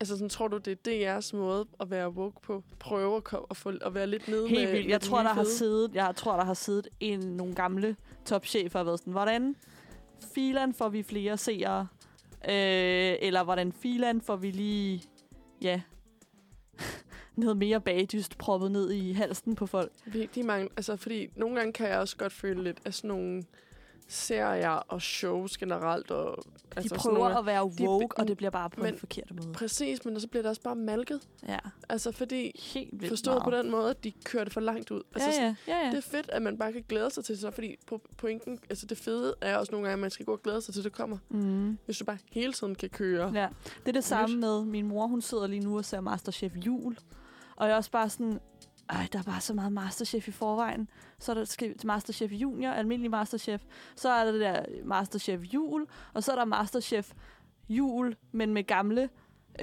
altså sådan, tror du, det er DR's måde at være woke på? Prøve at, ko- at, få, at være lidt nede Helt med, vildt. med Jeg tror, der har fede? siddet, jeg tror, der har siddet en, nogle gamle topchefer og været sådan, hvordan filan får vi flere seere? Øh, eller hvordan filan får vi lige, ja, noget mere bagdyst proppet ned i halsen på folk? Virkelig mange, altså fordi nogle gange kan jeg også godt føle lidt af sådan nogle serier og shows generelt. Og, De altså prøver nogle, at være de- woke, og det bliver bare på men- en forkert måde. Præcis, men så bliver det også bare malket. Ja, Altså fordi, helt forstået på den måde, at de kører det for langt ud. Altså, Ja, ja, ja, ja. Det er fedt, at man bare kan glæde sig til det, fordi på pointen, altså det fede er også nogle gange, at man skal gå og glæde sig til, det kommer. Mm. Hvis du bare hele tiden kan køre. Ja, det er det samme med min mor. Hun sidder lige nu og ser Masterchef Jul. Og jeg er også bare sådan, ej, der er bare så meget Masterchef i forvejen. Så er der Masterchef Junior, almindelig Masterchef. Så er der det der Masterchef Jul, og så er der Masterchef Jul, men med gamle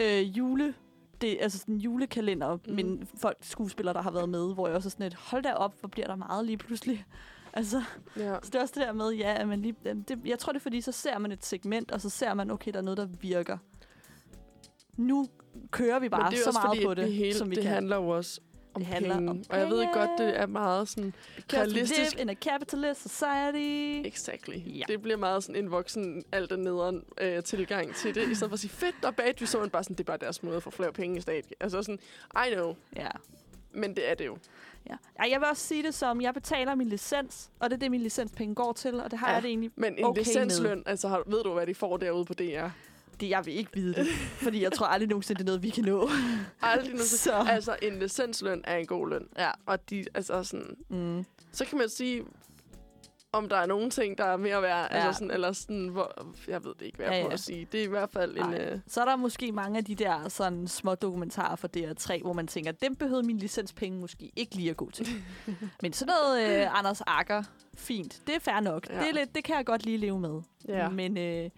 øh, jule det er altså sådan en julekalender, Mm. men folk, skuespillere, der har været med, hvor jeg også er sådan et, hold da op, hvor bliver der meget lige pludselig. Altså, Ja. så det er også det der med, ja, at man lige, det, jeg tror det er fordi, så ser man et segment, og så ser man, okay, der er noget, der virker. Nu kører vi bare så meget fordi, på det, det, hele, som vi det kan. handler jo også om Det handler penge. om Og jeg ved godt, det er meget sådan Because realistisk. live in a capitalist society. Exactly. Ja. Det bliver meget sådan en voksen, alt den nederen øh, tilgang til det. I stedet for at sige, fedt, der er bagdy, så man bare sådan, det er bare deres måde at få flere penge i stat. Altså sådan, I know, Ja. men det er det jo. ja. Ej, jeg vil også sige det som, jeg betaler min licens, og det er det, min licenspenge går til, og det har Ja. jeg det egentlig Men en Okay licensløn, altså har, ved du, hvad de får derude på DR? Det, jeg vil ikke vide det, fordi jeg tror aldrig nogensinde, det er noget, vi kan nå. Aldrig nu. Så. Altså, en licensløn er en god løn. Ja. Og de, altså sådan, Mm. så kan man sige, om der er nogle ting, der er mere værd. Ja. Altså sådan, eller sådan, hvor, jeg ved det ikke, hvad jeg Ja, ja, at sige. Det er i hvert fald en... Nej. Øh, Så er der måske mange af de der sådan små dokumentarer for DR3, hvor man tænker, dem behøvede min licenspenge måske ikke lige at gå til. Men sådan noget øh, Anders Akker, fint. Det er fair nok. Ja. Det, er lidt, det kan jeg godt lige leve med. ja. Men øh,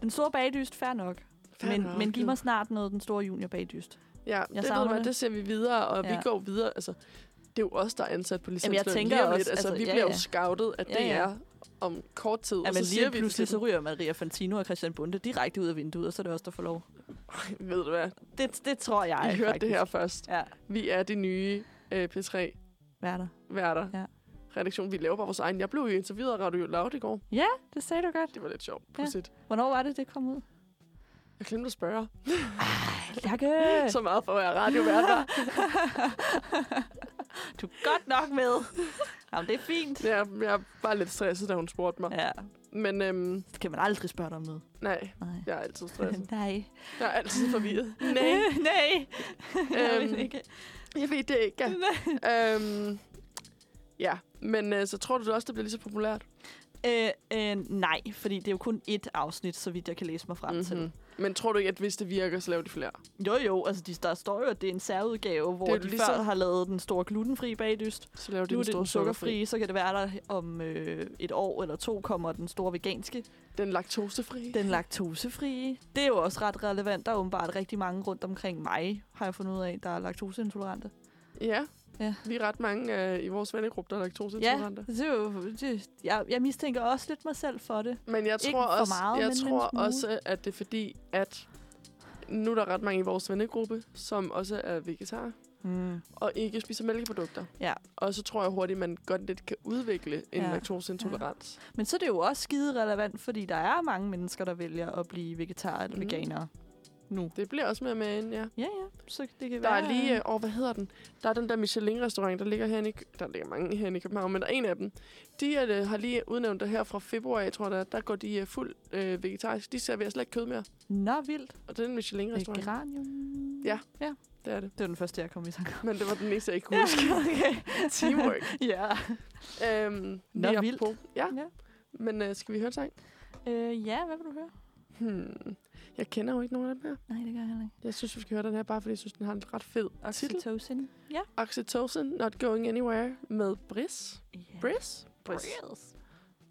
den store bagdyst, fair nok. Fair men, nok, men giv jo. mig snart noget den store junior bagdyst. Ja, det, ved du det. det ser vi videre, og ja. vi går videre. Altså, det er jo os, der er ansat på licensløn. jeg tænker lige også, lidt. Altså, altså, vi ja, bliver jo ja. scoutet af Ja, ja. DR om kort tid. Ja, men så siger lige vi pludselig, så ryger Maria Fantino og Christian Bunde direkte ud af vinduet, og så er det også der får lov. dem, ved du hvad, Det, det tror jeg I hørte faktisk. det her først. Ja, Vi er de nye øh, P3 værter. værter. Ja. Redaktion. Vi laver bare vores egen. Jeg blev jo interviewet af Radio Loud i går. Ja, det sagde du godt. Det var lidt sjovt. Ja. Hvornår var det, det kom ud? Jeg glemte at spørge. Lærke! Så meget for at være radiovært. Du er godt nok med. Jamen, det er fint. Jeg, jeg var lidt stresset, da hun spurgte mig. Ja, Men øhm, det kan man aldrig spørge dig om noget. nej, Nej. jeg er altid stresset. Nej. Jeg er altid forvirret. Nej, Nej. Jeg Øhm, ved ikke. jeg ved det ikke. øhm, ja, men øh, så tror du også, det bliver lige så populært? Øh, øh, nej, fordi det er jo kun ét afsnit, så vidt jeg kan læse mig frem mm-hmm. til. Mhm. Men tror du ikke, at hvis det virker, så laver de flere? Jo, jo, altså de, der står jo, at det er en særudgave, hvor Det de ligesom... før har lavet den store glutenfri bagdyst. Så laver de Nu er den det store den sukkerfri, så kan det være, der om øh, et år eller to kommer den store veganske. Den laktosefri. Den laktosefrie. Det er jo også ret relevant. Der er åbenbart rigtig mange rundt omkring mig, har jeg fundet ud af, der er laktoseintolerante. Ja. Ja. Vi er ret mange øh, i vores vennegruppe, der er Ja, laktoseintolerante. det er jo, det, jeg, jeg mistænker også lidt mig selv for det. Men jeg Ikke tror for også, meget, jeg men en tror også, at det er fordi, at nu er der ret mange i vores vennegruppe, som også er vegetar Mm. og ikke spiser mælkeprodukter. Ja. Og så tror jeg hurtigt, man godt lidt kan udvikle en Ja. laktoseintolerans. Men så er det jo også skide relevant, fordi der er mange mennesker, der vælger at blive vegetar eller Mhm. veganere nu. Det bliver også mere med ind, ja. Ja, ja. Så det kan Der være... er lige, øh, åh, hvad hedder den? Der er den der Michelin-restaurant, der ligger herinde i, der ligger mange herinde i København, men der er en af dem. De øh, har lige udnævnt det her fra februar, jeg tror det er, der går de øh, fuld øh, vegetarisk. De serverer slet ikke kød mere. Nå, vildt. Og det er en Michelin-restaurant. Vegranium. Ja. ja. Det er det. Det var den første, jeg kom i tanke om. Men det var den eneste, jeg ikke kunne huske. okay. Teamwork. ja. øhm, Nå, vildt. apropos. Ja, ja. men øh, skal vi høre en sang? Øh, ja, hvad vil du høre? Hmm. Jeg kender jo ikke nogen af dem her. Nej, det gør jeg heller ikke. Jeg synes, vi skal høre den her, bare fordi jeg synes, den har en ret fed titel. Oxytocin. Ja. Oxytocin, Not Going Anywhere med Briss. Yeah. Briss? Briss. Briss.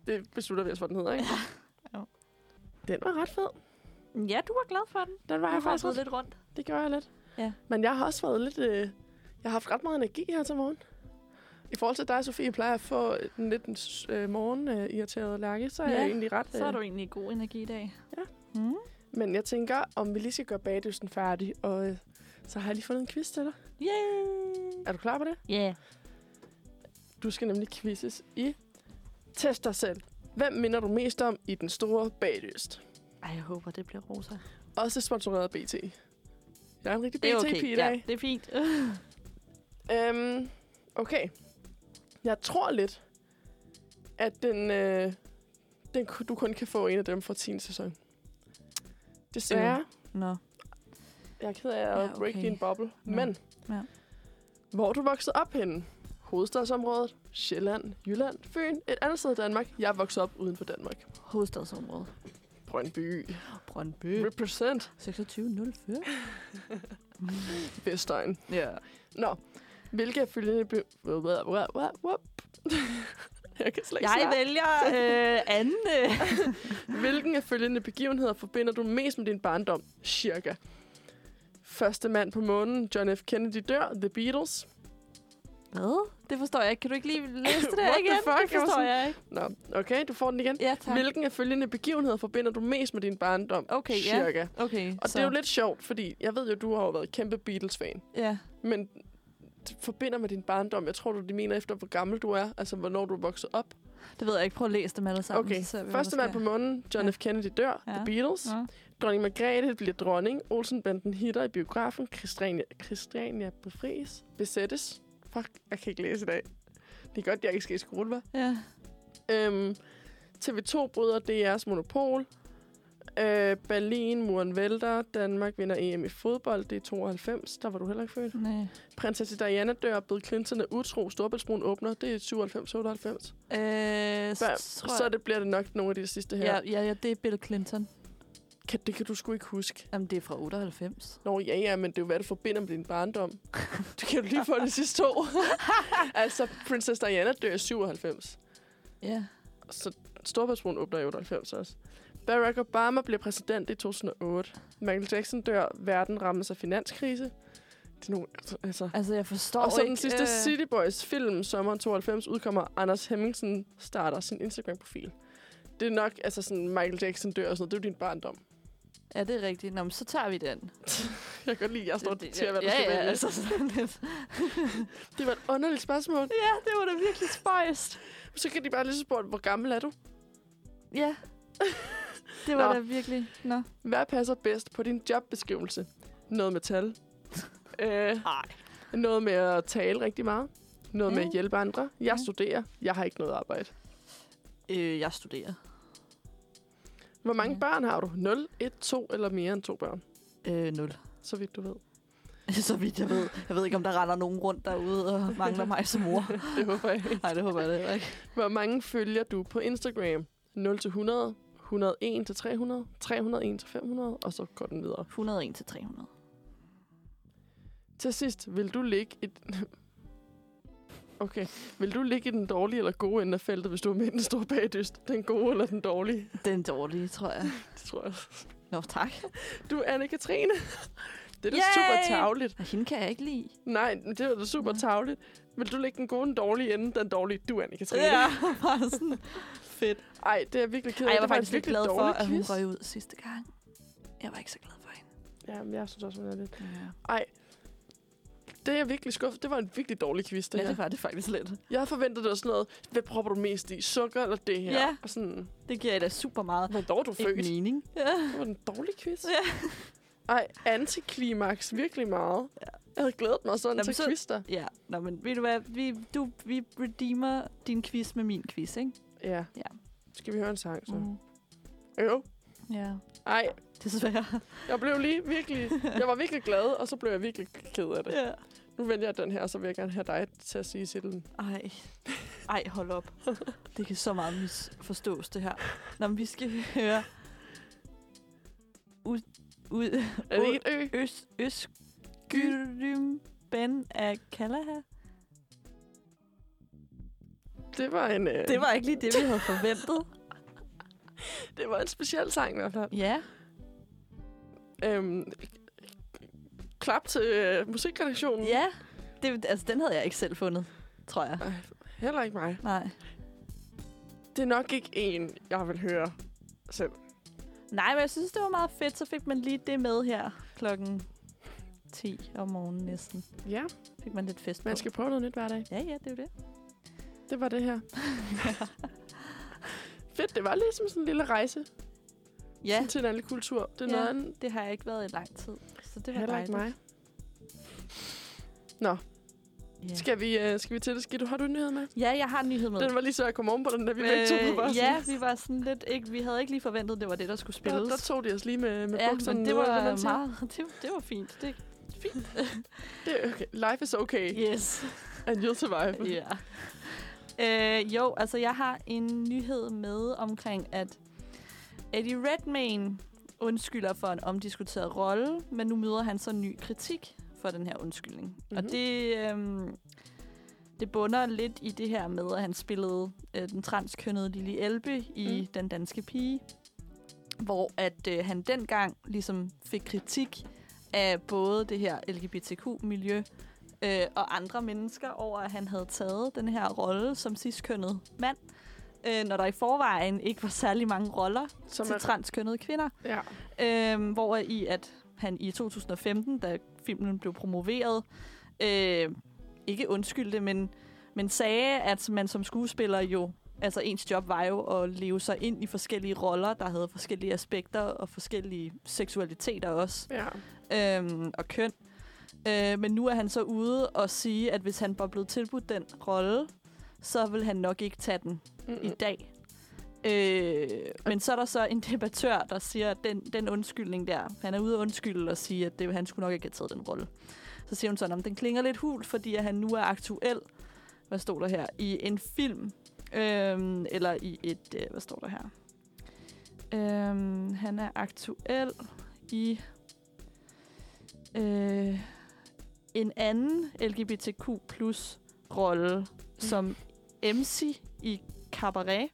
Det beslutter vi os, hvad den hedder, ikke? Jo. Den var ret fed. Ja, du var glad for den. Den var jeg har faktisk gået lidt. rundt. Det gør jeg lidt. Ja. Men jeg har også været lidt... Øh, jeg har haft ret meget energi her til morgen. I forhold til dig, Sofie, plejer at få den lidt øh, morgen-irriterede lærke, så er Ja, jeg egentlig ret... Så har du egentlig god energi i dag. Ja. Mm. Men jeg tænker, om vi lige skal gøre bagdysten færdig, og øh, så har jeg lige fundet en quiz til dig. Yay! Er du klar på det? Yeah. Du skal nemlig quizzes i Test dig selv. Hvem minder du mest om i den store bagdyst? Ej, jeg håber, det bliver Rosa. Også sponsoreret BT. Jeg er en rigtig BT-pige okay. i Ja, dag. det er fint. Øhm, okay. Jeg tror lidt, at den, øh, den, du kun kan få en af dem fra 10. sæson. Desværre. Nå. Jeg er ked af at Ja, ja, break okay. din boble. Nå. Men, Ja. hvor du vokset op henne? Hovedstadsområdet, Sjælland, Jylland, Fyn, et andet sted i Danmark. Jeg vokset op uden for Danmark. Hovedstadsområdet. Brøndby. Brøndby. Represent 2604. Vestegn. ja. Nå, hvilke af følgende... Be- Jeg kan slet ikke Jeg vælger øh, anden. Øh. Hvilken af følgende begivenheder forbinder du mest med din barndom? Cirka. Første mand på månen, John F. Kennedy dør, The Beatles. Hvad? Det forstår jeg ikke. Kan du ikke lige læse det der What the igen? fuck? Det Jeg forstår sådan- jeg ikke. Nå, okay, du får den igen. Ja, tak. Hvilken af følgende begivenheder forbinder du mest med din barndom? Okay, ja. Cirka. Okay, Og så. det er jo lidt sjovt, fordi jeg ved jo, du har jo været kæmpe Beatles-fan. Ja. Men forbinder med din barndom. Jeg tror, du de mener efter, hvor gammel du er. Altså, hvornår du er vokset op. Det ved jeg ikke. Prøv at læse dem alle sammen. Okay, så vi, første mand på månen, John Ja. F. Kennedy dør, Ja. The Beatles. Ja. Dronning Margrethe bliver dronning. Olsenbanden hitter i biografen. Christiania, Christiania befries. Besættes. Fuck, jeg kan ikke læse i dag. Det er godt, jeg ikke skal i skole, hva'? ja. Øhm, TV2 bryder DR's monopol. Øh, Berlin, muren vælter. Danmark vinder EM i fodbold. Det er 92. Der var du heller ikke født. Nej. Prinsesse Diana dør. Bill Clinton er utro. Storbæltsbroen åbner. Det er 97-98. Øh, Så, så, det bliver det nok nogle af de sidste her. Ja, ja, ja, det er Bill Clinton. Kan, det kan du sgu ikke huske. Jamen, det er fra 98. Nå, ja, ja, men det er jo, hvad du forbinder med din barndom. Du kan jo lige få de sidste to. altså, Princess Diana dør i 97. Ja. Så Storbritannien åbner i 98 også. Barack Obama bliver præsident i 2008. Michael Jackson dør. Verden rammes af finanskrise. Det er nogle, altså. Altså, jeg forstår Og så ikke... den sidste øh, City Boys film, sommeren 92, udkommer Anders Hemmingsen starter sin Instagram-profil. Det er nok, altså sådan, Michael Jackson dør og sådan noget. Det er jo din barndom. Er det rigtigt? Nå, men så tager vi den. Jeg kan godt lide, at jeg står og dikterer, hvad der ja, skal ja, vælges. altså sådan lidt. Det var et underligt spørgsmål. Ja, det var da virkelig spøjst. Så kan de bare lige så spørge, hvor gammel er du? Ja. Det var Nå. da virkelig... Nå. Hvad passer bedst på din jobbeskrivelse? Noget med tal. øh, Nej. noget med at tale rigtig meget. Noget med Ja. at hjælpe andre. Jeg Ja. studerer. Jeg har ikke noget arbejde. Øh, jeg studerer. Hvor mange Ja. børn har du? 0, 1, 2 eller mere end to børn? Øh, nul. Så vidt du ved. Så vidt jeg ved. Jeg ved ikke, om der render nogen rundt derude og mangler mig som mor. Det håber jeg ikke. Nej, det håber jeg ikke. Hvor mange følger du på Instagram? 0 til 100, 101 til 300, 301 til 500, og så går den videre. 101 til 300. Til sidst, vil du ligge et... Okay. Vil du ligge i den dårlige eller gode ende af feltet, hvis du er med den store bagdyst? Den gode eller den dårlige? Den dårlige, tror jeg. Det tror jeg. Nå, tak. Du er Anne-Katrine. Det er da super tavligt. Og hende kan jeg ikke lide. Nej, det er da super tavligt. Vil du lægge den gode, den dårlige ende, den dårlige? Du er Anne-Katrine. Ja, bare sådan. Fedt. Ej, det er jeg virkelig ked af. Ej, jeg var en faktisk virkelig glad for, at hun røg ud sidste gang. Jeg var ikke så glad for hende. Ja, men jeg synes også, hun er lidt... Ja, Ej, det er jeg virkelig skuffet. Det var en virkelig dårlig quiz, det ja her. det var det faktisk lidt. Jeg havde forventet, det var sådan noget, hvad propper du mest i? Sukker eller det her? Ja. Og sådan, Det giver jeg da super meget er du født? ikke mening. Ja. Det var en dårlig quiz. Ja. Ej, antiklimaks virkelig meget. Ja. Jeg havde glædet mig sådan Nå, til så- quiz der. ja, nå, men ved du hvad? Vi, du, vi redeemer din quiz med min quiz, ikke? Ja. Ja. Skal vi høre en sang så? Mm. Jo. Ja, Ej, desværre. jeg blev lige virkelig... Jeg var virkelig glad, og så blev jeg virkelig ked af det. ja. Nu vælger jeg den her, så vil jeg gerne have dig til at sige titlen. Ej. Ej, hold op. Det kan så meget misforstås, det her. Nå, men vi skal høre... Ud... Ud... Er det ikke et ø? Øs... Øsgyrym Ben af Kalaha. Det var en... Øh, Det var ikke lige det, vi havde forventet. det var en speciel sang i hvert fald. Ja. Øhm, klap til øh, musikredaktionen. Ja. Det, altså, den havde jeg ikke selv fundet, tror jeg. Ej, heller ikke mig. Nej. Det er nok ikke en, jeg vil høre selv. Nej, men jeg synes, det var meget fedt. Så fik man lige det med her klokken 10 om morgenen næsten. Ja, Fik man lidt fest på. man skal prøve noget nyt hver dag. Ja, ja, det er jo det. Det var det her. Fedt, det var ligesom sådan en lille rejse Ja, sådan til en anden kultur. Det er Ja. noget det har jeg ikke været i lang tid. Så det var Heller ikke dejligt. mig. Ja. Skal vi, øh, skal vi til det? Skal du, har du en nyhed med? ja, jeg har en nyhed med. Den var lige så, jeg kom oven på den, da vi begge to var øh, sådan. ja, vi var sådan lidt... Ikke, vi havde ikke lige forventet, det var det, der skulle Der, spilles. der tog de os lige med, med ja, bukserne det var man siger. meget... Det, det var fint. Det, Det er okay. Life is okay, yes. and you'll survive. Ja. Øh, jo, altså jeg har en nyhed med omkring, at Eddie Redmayne undskylder for en omdiskuteret rolle, men nu møder han så ny kritik for den her undskyldning. Mm-hmm. Og Mhm. det, øhm, det bunder lidt i det her med, at han spillede øh, den transkønnede Lili Elbe i Mm. Den Danske Pige, hvor at øh, han dengang ligesom fik kritik af både det her LGBTQ-miljø, øh, og andre mennesker over, at han havde taget den her rolle som ciskønnet mand, øh, når der i forvejen ikke var særlig mange roller Som til er, transkønnede kvinder. ja. Øh, hvor i at han i 2015, da filmen blev promoveret, øh, ikke undskyldte, men, men sagde, at man som skuespiller jo, altså ens job var jo at leve sig ind i forskellige roller, der havde forskellige aspekter og forskellige seksualiteter også ja. øhm, og køn. Øh, men nu er han så ude og sige, at hvis han var blevet tilbudt den rolle, så vil han nok ikke tage den Mm-mm. i dag. Øh, men så er der så en debattør, der siger, at den, den undskyldning der, han er ude og undskylde og sige, at det, han skulle nok ikke have taget den rolle. Så siger hun sådan, om den klinger lidt hul, fordi at han nu er aktuel, hvad står der her, i en film, øhm, eller i et, øh, hvad står der her? Øhm, han er aktuel i øh, en anden LGBTQ plus rolle som MC i Cabaret,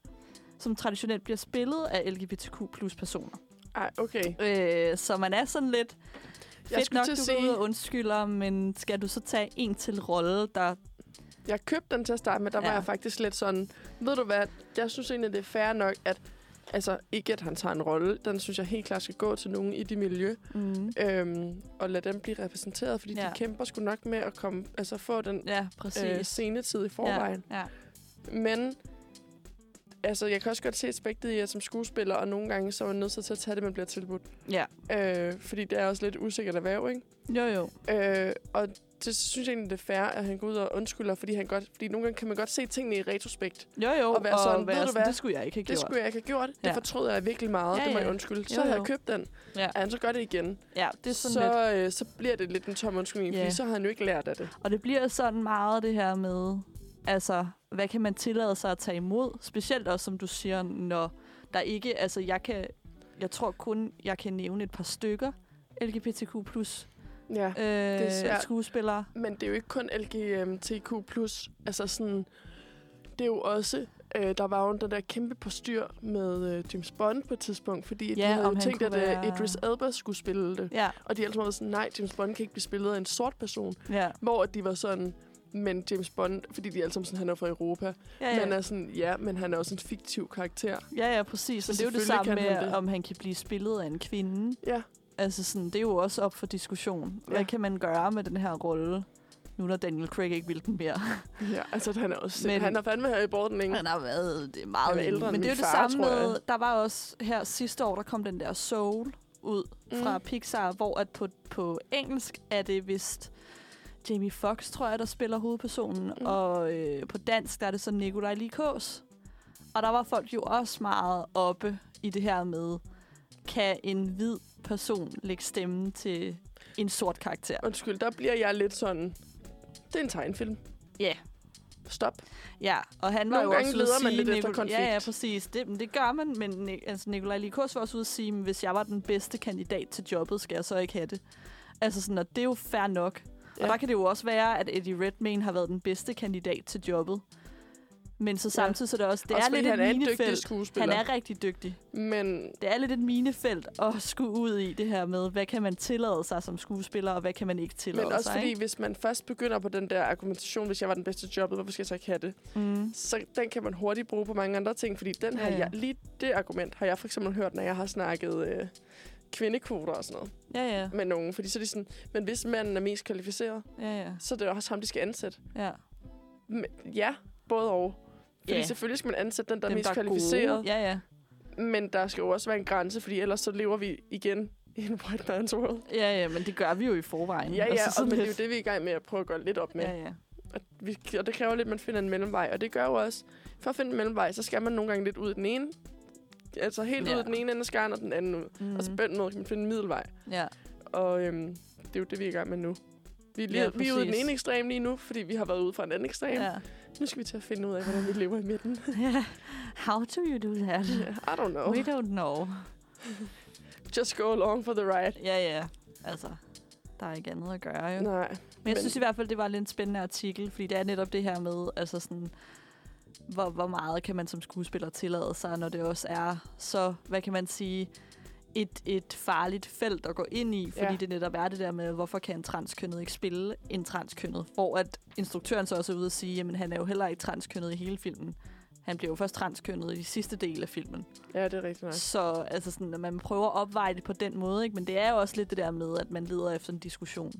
som traditionelt bliver spillet af LGBTQ plus personer. Ej, okay. Øh, så man er sådan lidt Jeg fedt skulle nok, du sige- ud og undskylder, men skal du så tage en til rolle, der... Jeg købte den til at starte med, der ja. var jeg faktisk lidt sådan, ved du hvad, jeg synes egentlig, det er fair nok, at altså ikke at han tager en rolle, den synes jeg helt klart skal gå til nogen i det miljø, Mm. øhm, og lade dem blive repræsenteret, fordi ja. De kæmper sgu nok med at komme, altså få den Ja, præcis. øh, scenetid i forvejen. Ja, ja. Men altså, jeg kan også godt se aspektet i, at som skuespiller, og nogle gange så er man nødt til at tage det, man bliver tilbudt. ja. Øh, fordi det er også lidt usikkert erhverv, ikke? Jo, jo. Øh, og det synes jeg egentlig, det er fair, at han går ud og undskylder, fordi, han godt, fordi nogle gange kan man godt se tingene i retrospekt. Jo, jo. Og være sådan, ved du hvad? det skulle jeg ikke have Det gjort. skulle jeg ikke have gjort. Det Ja. fortryder jeg virkelig meget. Ja, det må jeg ja. undskylde. Så Jo, har jeg købt den. Ja. At han så gør det igen. ja, det er sådan så, lidt. øh, så bliver det lidt en tom undskyldning, Ja. fordi så har han jo ikke lært af det. Og det bliver sådan meget det her med, altså, hvad kan man tillade sig at tage imod? Specielt også, som du siger, når der ikke, altså, jeg kan, jeg tror kun, jeg kan nævne et par stykker LGBTQ plus Ja. øh, svært. skuespillere. Men det er jo ikke kun LGBTQ+. Altså sådan, det er jo også... Øh, der var jo den der kæmpe postyr med øh, James Bond på et tidspunkt, fordi Ja, de havde jo tænkt, at kunne øh, være- Idris Elba skulle spille det. Ja, Og de altid været sådan, nej, James Bond kan ikke blive spillet af en sort person. ja. Hvor de var sådan, men James Bond, fordi de er alle sammen sådan, han er fra Europa. Ja, Ja. Men er sådan, ja, men han er også en fiktiv karakter. ja, ja, præcis. Så Men det er jo det samme med, han det. om han kan blive spillet af en kvinde. Ja, Altså sådan, det er jo også op for diskussion. Hvad Ja. kan man gøre med den her rolle, nu når Daniel Craig ikke vil den mere? ja altså han er også... Men- han er fandme her i borden, ikke? Han har været det er meget Han er længe. ældre Men det er jo det samme med, der var også her sidste år, der kom den der Soul ud mm. fra Pixar, hvor at på, på engelsk er det vist Jamie Foxx, tror jeg, der spiller hovedpersonen. Mm. og øh, på dansk der er det så Nikolaj Likås. Og der var folk jo også meget oppe i det her med, kan en hvid person lægge stemme til en sort karakter? Undskyld, der bliver jeg lidt sådan... Det er en tegnfilm. Ja. Stop. Ja, og han var Nogle jo gange også ude at leder man sige... lidt efter Nicol- konflikt. Ja, ja, præcis. Det, det gør man, men Ni- altså, Nikolaj Likos var også ude at sige, "Men hvis jeg var den bedste kandidat til jobbet, skal jeg så ikke have det. Altså sådan, og det er jo fair nok. Ja. Og der kan det jo også være, at Eddie Redmayne har været den bedste kandidat til jobbet. Men så samtidig så er det også, det Også er lidt han et er en dygtig minefelt. Han er rigtig dygtig. Men Det er lidt et minefelt at skulle ud i det her med, hvad kan man tillade sig som skuespiller, og hvad kan man ikke tillade Men også sig. fordi, ikke? hvis man først begynder på den der argumentation, hvis jeg var den bedste jobbet, hvorfor skal jeg så ikke have det? Mm. Så den kan man hurtigt bruge på mange andre ting, fordi den har Ja, jeg, lige det argument har jeg for eksempel hørt, når jeg har snakket øh, kvindekvoter og sådan noget Ja, ja. med nogen. Fordi så er de sådan, men hvis manden er mest kvalificeret, Ja, ja. så er det også ham, de skal ansætte. ja. Men, ja, både og. Fordi Ja. selvfølgelig skal man ansætte den, der er Dem, mest er kvalificeret. Gode. Ja, ja. Men der skal jo også være en grænse, fordi ellers så lever vi igen i en white man's world. Ja, ja, men det gør vi jo i forvejen. Ja, ja, Altså og sådan men det er jo det, vi er i gang med at prøve at gøre lidt op med. Ja, ja. Og, vi, og det kræver lidt, at man finder en mellemvej. Og det gør jo også, for at finde en mellemvej, så skal man nogle gange lidt ud i den ene. Altså helt Ja. ud den ene ende af skaren, og den anden ud. Mm. Mm. Og så på den måde kan man finde en middelvej. Ja, Og øhm, det er jo det, vi er i gang med nu. Vi er, lige, Ja, vi er ude i den ene ekstrem lige nu, fordi vi har været ude fra en anden ekstrem. Ja. Nu skal vi til at finde ud af, hvordan vi lever i midten. How do you do that? I don't know. We don't know. Just go along for the ride. Ja, ja. Altså, der er ikke andet at gøre, jo. Nej. Men jeg men- synes i hvert fald, det var lidt en spændende artikel, fordi det er netop det her med, altså sådan, hvor, hvor meget kan man som skuespiller tillade sig, når det også er så, hvad kan man sige, et, et farligt felt at gå ind i, fordi Ja. det netop er det der med, hvorfor kan en transkønnet ikke spille en transkønnet? Hvor at instruktøren så også er ude at sige, jamen han er jo heller ikke transkønnet i hele filmen. Han bliver jo først transkønnet i de sidste del af filmen. Ja, det er rigtigt nok. Så altså sådan, at man prøver at opveje det på den måde, ikke? men det er jo også lidt det der med, at man leder efter en diskussion.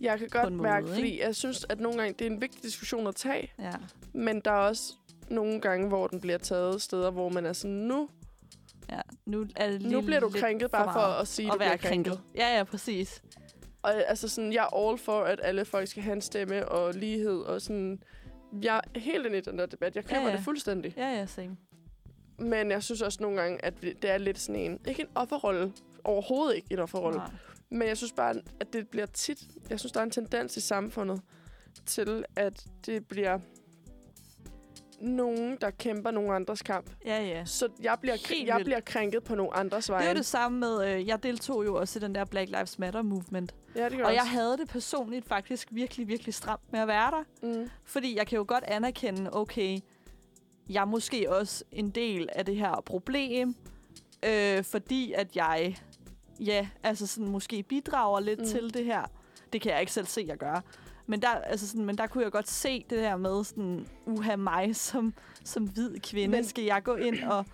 Jeg kan godt måde, mærke, ikke? fordi jeg synes, at nogle gange, det er en vigtig diskussion at tage. Ja. Men der er også nogle gange, hvor den bliver taget steder, hvor man er sådan, nu, Ja, nu, er det lige nu bliver du krænket bare for meget at sige, at du være bliver krænket. krænket. Ja, ja, præcis. Og altså sådan, jeg er all for, at alle folk skal have en stemme og lighed, og sådan, jeg er helt inde i den der debat. Jeg køber ja, ja. det fuldstændig. Ja, ja, same. Men jeg synes også nogle gange, at det er lidt sådan en, ikke en offerrolle, overhovedet ikke en offerrolle, Nej. men jeg synes bare, at det bliver tit, jeg synes, der er en tendens i samfundet til, at det bliver nogen, der kæmper nogle andres kamp. Ja, ja. Så jeg bliver, Helt jeg vildt. bliver krænket på nogle andres Det vegne. er jo det samme med, øh, jeg deltog jo også i den der Black Lives Matter movement. Ja, det gør Og jeg også. havde det personligt faktisk virkelig, virkelig stramt med at være der. Mm. Fordi jeg kan jo godt anerkende, okay, jeg er måske også en del af det her problem, øh, fordi at jeg, ja, altså sådan måske bidrager lidt mm. til det her. Det kan jeg ikke selv se, jeg gør. Men der, altså sådan, men der kunne jeg godt se det der med sådan, uha mig som, som hvid kvinde, Men- men, skal jeg gå ind og...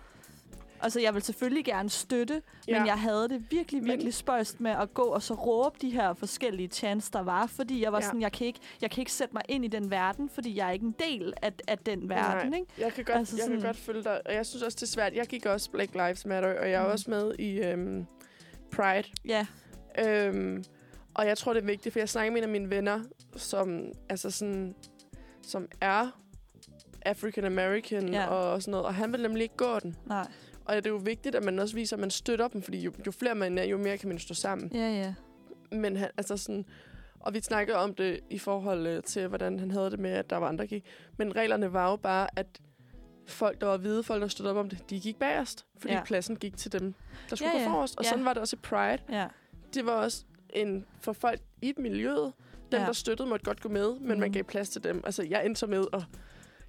Altså, jeg vil selvfølgelig gerne støtte, Ja. men jeg havde det virkelig, Men- virkelig spøjst med at gå og så råbe de her forskellige chants, der var, fordi jeg var Ja. sådan, jeg kan, ikke, jeg kan ikke sætte mig ind i den verden, fordi jeg er ikke en del af, af den verden, Nej. ikke? Jeg kan godt, altså jeg sådan- kan godt følge dig, og jeg synes også, det er svært. Jeg gik også Black Lives Matter, og jeg er Mm. også med i øhm, Pride. Ja, Øhm, og jeg tror, det er vigtigt, for jeg snakker med en af mine venner, som, altså sådan, som er African American Ja. og sådan noget, og han vil nemlig ikke gå den. nej. Og det er jo vigtigt, at man også viser, at man støtter dem, fordi jo, jo flere man er, jo mere kan man stå sammen. Ja, ja. Men han, altså sådan, og vi snakkede om det i forhold øh, til, hvordan han havde det med, at der var andre, der gik. Men reglerne var jo bare, at folk, der var hvide, folk, der stod op om det, de gik bagerst. Fordi Ja. pladsen gik til dem, der skulle ja. gå forrest. Og Ja. sådan var det også i Pride. Ja, Det var også en, for folk i miljøet, dem, Ja. der støttede, måtte godt gå med, men Mhm. man gav plads til dem. Altså, jeg endte så med, og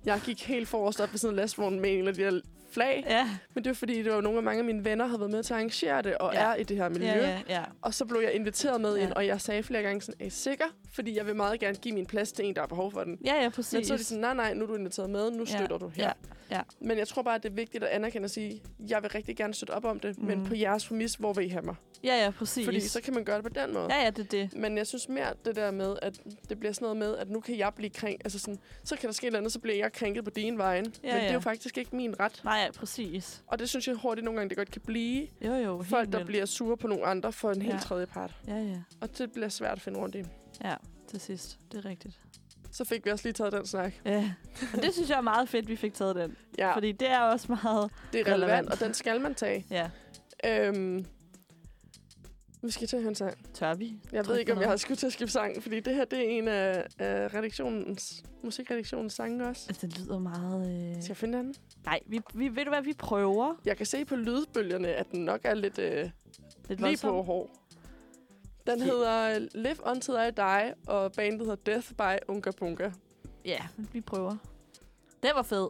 jeg gik helt forrest op ved sådan en lastvogn med en af de her flag. ja, Men det var fordi, det var nogle af mange af mine venner, havde været med til at arrangere det, og Ja. ja. er i det her miljø. ja, ja, ja. Og så blev jeg inviteret med Ja. ja. ind, og jeg sagde flere gange sådan, er I sikker? Fordi jeg vil meget gerne give min plads til en, der har behov for den. Ja, ja, præcis. Men så er de sådan, nej, nej, nu er du inviteret med, nu Ja, støtter du her. ja, ja. Men jeg tror bare, at det er vigtigt at anerkende og sige, jeg vil rigtig gerne støtte op om det, mm. men Mhm. på jeres præmis, hvor vil I have mig? Ja, ja, præcis. Fordi så kan man gøre det på den måde. Ja, ja, det er det. Men jeg synes mere det der med, at det bliver sådan noget med, at nu kan jeg blive krænket. Altså sådan, så kan der ske et eller andet, så bliver jeg krænket på din vejen. Ja, men det ja. er jo faktisk ikke min ret. Nej, ja, præcis. Og det synes jeg hurtigt nogle gange, det godt kan blive. Jo, jo, Folk, helt der vildt. bliver sure på nogle andre for en helt Ja. tredje part. Ja, ja, Og det bliver svært at finde rundt i. ja, til sidst. Det er rigtigt. Så fik vi også lige taget den snak. Ja, og det synes jeg er meget fedt, vi fik taget den. Ja, Fordi det er også meget... det er relevant, relevant. og den skal man tage. Ja, Øhm, vi skal til at høre en sang. tør vi? Jeg Tryk ved ikke, om jeg har skudt til at skifte sang, fordi det her det er en af, af redaktionens, musikredaktionens sange også. Altså, det lyder meget... Øh... Skal jeg finde den? Nej, vi, vi, ved du hvad, vi prøver. Jeg kan se på lydbølgerne, at den nok er lidt øh, Lidt lige på hår. Den Ja. hedder Live Until I Die, og bandet hedder Death by Unga Bunga. Ja, vi prøver. Den var fed.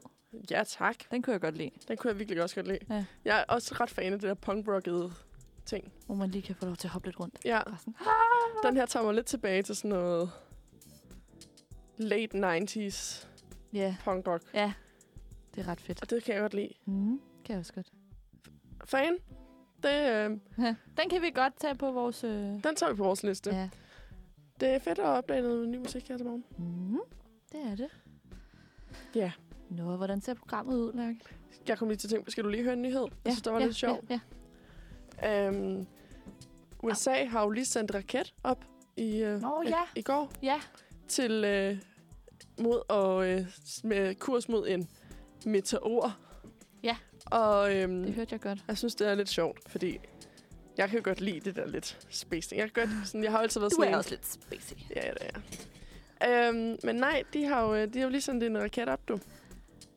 Ja, tak. Den kunne jeg godt lide. Den kunne jeg virkelig også godt lide. Ja. Jeg er også ret fan af det der punkrockede ting. Hvor man lige kan få lov til at hoppe lidt rundt. Ja, sådan, den her tager mig lidt tilbage til sådan noget late 90s Ja, punkrock. ja. Det er ret fedt. Og det kan jeg godt lide. Mm, kan jeg også godt. Fan, det, øh, Ja. Den kan vi godt tage på vores... Øh... den tager vi på vores liste. Ja. Det er fedt at opdage noget ny musik her til morgen. Mm, det er det. Ja. Nå, hvordan ser programmet ud, Lærke? Jeg kom lige til at tænke skal du lige høre en nyhed? Jeg synes, det var ja, lidt sjovt. Ja, ja. Øhm, USA har jo lige sendt raket op i, øh, Nå, i- ja. i går Ja, til øh, mod og øh, med kurs mod en meteor. Ja. Og øhm, det hørte jeg godt. jeg synes, det er lidt sjovt, fordi jeg kan godt lide det der lidt space ting. Jeg, kan godt, sådan, jeg har altid været Du sådan er en- også lidt spacey. Ja, ja, det er. Øhm, men nej, de har jo, øh, de har jo lige sendt en raket op, du.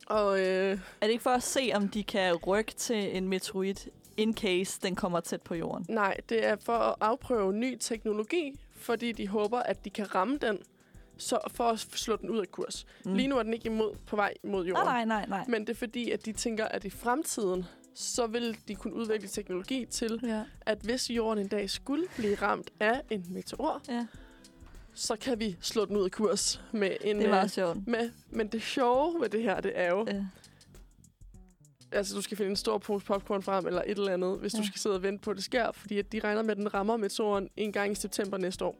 Og øh, Er det ikke for at se, om de kan rykke til en meteorit, in case den kommer tæt på jorden? nej, det er for at afprøve ny teknologi, fordi de håber, at de kan ramme den, så for at slå den ud af kurs. Mm. Lige nu er den ikke imod, på vej mod jorden. Nej, nej, nej, nej. Men det er fordi, at de tænker, at i fremtiden, så vil de kunne udvikle teknologi til, Ja, at hvis jorden en dag skulle blive ramt af en meteor, ja. så kan vi slå den ud af kurs med en... Det er øh, meget sjovt. med, men det sjove ved det her, det er jo, Ja. Altså du skal finde en stor pose popcorn frem, eller et eller andet, hvis ja. Du skal sidde og vente på, at det sker, fordi at de regner med, at den rammer meteoren en gang i september næste år.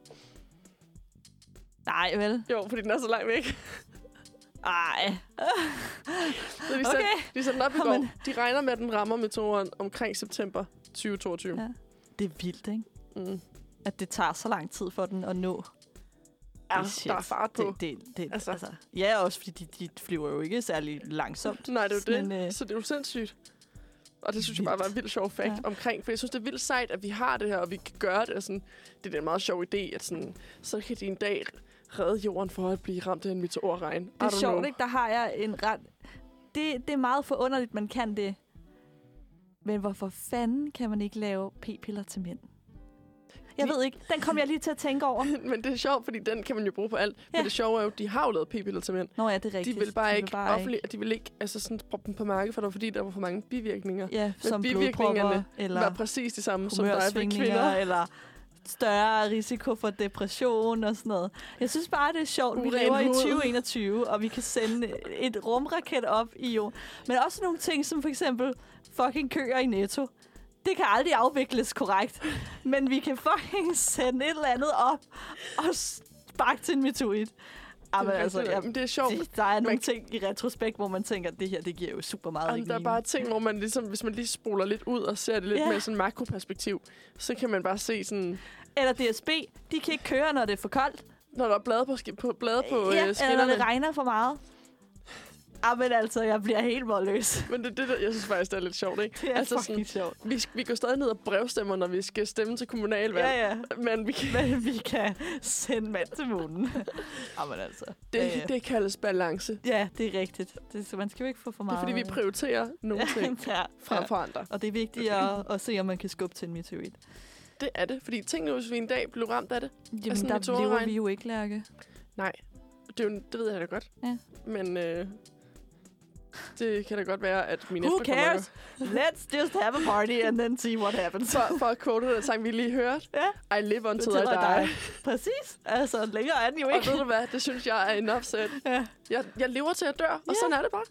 Nej, vel? Jo, fordi den er så langt væk. Ej. Så de, okay. De sendte den op i går. Jamen. De regner med, at den rammer meteoren omkring september 2022. Ja. Det er vildt, ikke? Mm. At det tager så lang tid for den at nå. Det shit. der er fart på. Det, det, det, Altså. altså. Ja, også fordi de, de flyver jo ikke særlig langsomt. Nej, det er jo det. Men, øh, Så det er jo sindssygt. Og det synes jeg bare var en vildt sjov fact ja. Omkring. For jeg synes, det er vildt sejt, at vi har det her, og vi kan gøre det. Og sådan, det er en meget sjov idé, at sådan, så kan de en dag redde jorden for at blive ramt af en meteorregn. Det er sjovt, know. ikke? Der har jeg en ret... Det, det er meget forunderligt, man kan det. Men hvorfor fanden kan man ikke lave p-piller til mænd? Jeg ved ikke. Den kom jeg lige til at tænke over. Men det er sjovt, fordi den kan man jo bruge på alt. Ja. Men det sjove er jo, at de har jo lavet p-piller til mænd. Nå ja, det er De rigtigt. vil bare ikke bare offentlig, de vil ikke altså sådan proppe dem på markedet, for det var fordi, der var for mange bivirkninger. Ja, som bivirkningerne Eller var præcis de samme, som der er ved kvinder. eller større risiko for depression og sådan noget. Jeg synes bare, det er sjovt. Vi lever i hud. 2021, og vi kan sende et rumraket op i jo. Men også nogle ting, som for eksempel fucking køer i Netto. Det kan aldrig afvikles korrekt. Men vi kan fucking sende et eller andet op og sparke til en meteorit. Jamen, altså, men det er sjovt. det, der er nogle Man- ting i retrospekt, hvor man tænker, at det her, det giver jo super meget Jamen, der er bare ting, hvor man ligesom, hvis man lige spoler lidt ud og ser det lidt Ja. med sådan makroperspektiv, så kan man bare se sådan, Eller DSB, de kan ikke køre, når det er for koldt. når der er blade på, på, blade på ja, øh, eller når skinnerne. det regner for meget. Ah, men altså, jeg bliver helt målløs. Men det, det, der, jeg synes faktisk, det er lidt sjovt, ikke? Det er Altså sådan- sjovt. Vi, vi går stadig ned og brevstemmer, når vi skal stemme til kommunalvalg. Ja, ja. Men vi kan, Men vi kan sende mand til munden. Jamen altså. det, ja, ja. det kaldes balance. ja, det er rigtigt. Det, så man skal jo ikke få for Det er meget. fordi, vi prioriterer nogle ting ja, frem ja. for andre. Og det er vigtigt at, at se, om man kan skubbe til en meteorit. Det er det. Fordi tænk nu, hvis vi en dag blev ramt af det. Jamen, sådan der lever vi jo ikke, Lærke. Nej, det, er jo, det ved jeg da godt. Ja. Men øh, det kan da godt være, at mine Who cares? Let's just have a party and then see what happens. For, for at quote den sang, vi lige hørte. Ja. I live until I die. die. Præcis. Altså, længere er den jo Og ikke. ved du hvad, det synes jeg er enough said. Ja. Jeg, jeg lever til at dør, og Ja. sådan er det bare.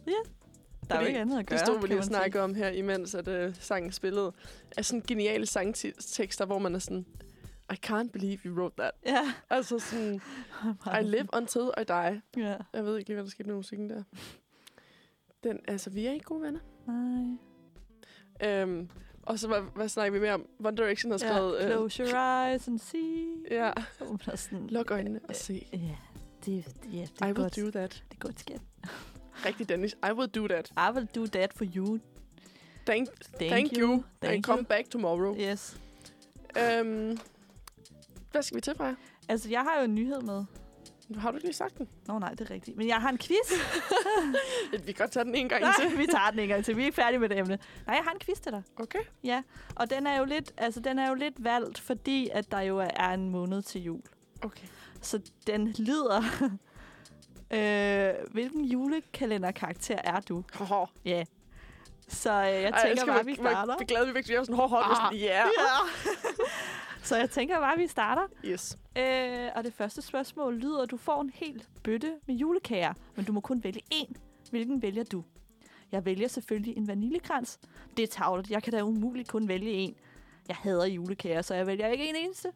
Der er jo ikke andet at gøre, Det stod vi lige og snakke om her, imens at øh, sangen spillede. Er sådan geniale sangtekster, hvor man er sådan, I can't believe you wrote that. Ja. Altså sådan, I live until I die. Ja. Jeg ved ikke lige, hvad der skete med musikken der. Den, altså, vi er ikke gode venner. Nej. Øhm, og så, hvad, hvad snakker vi mere om? One Direction har skrevet... Ja, øh, close your eyes and see. ja, Så er sådan, luk øjnene og se. Ja, det, ja, det I er will godt. do that. Det er godt skat. Rigtig, Dennis. I will do that. I will do that for you. Thank, Thank, thank you. And Thank come you. back tomorrow. Yes. Øhm, hvad skal vi til, Freja? Altså, jeg har jo en nyhed med. Har du ikke lige sagt den? Nå nej, det er rigtigt. Men jeg har en quiz. Vi kan godt tage den en gang Nej, til. vi tager den en gang til. Vi er ikke færdige med det emne. Nej, jeg har en quiz til dig. Okay. Ja, og den er jo lidt, altså, den er jo lidt valgt, fordi at der jo er en måned til jul. Okay. Så den lyder... øh, hvilken julekalenderkarakter er du? Hoho. Ja. Så øh, jeg Ej, tænker bare, være- vi starter. Vi er vi væk. Vi er sådan, hår, hår. Ah. Ja. Ja. Så jeg tænker bare, vi starter. Yes. Øh, og det første spørgsmål lyder, du får en hel bøtte med julekager, men du må kun vælge én. Hvilken vælger du? Jeg vælger selvfølgelig en vaniljekrans. Det er tavlet. Jeg kan da umuligt kun vælge en. Jeg hader julekager, så jeg vælger ikke en eneste.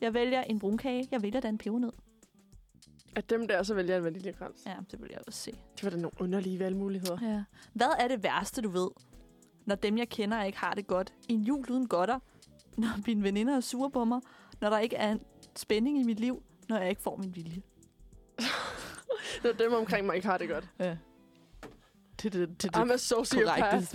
Jeg vælger en brunkage. Jeg vælger da en pebernød. Af dem der, så vælger jeg en vaniljekrans. Ja, det vil jeg også se. Det var da nogle underlige valgmuligheder. Ja. Hvad er det værste, du ved? Når dem, jeg kender, ikke har det godt. En jul uden godter. Når mine veninder er sure på mig. Når der ikke er en spænding i mit liv. Når jeg ikke får min vilje. Det er dem omkring mig, ikke har det godt. Ja. Det, det, det, I'm a sociopath.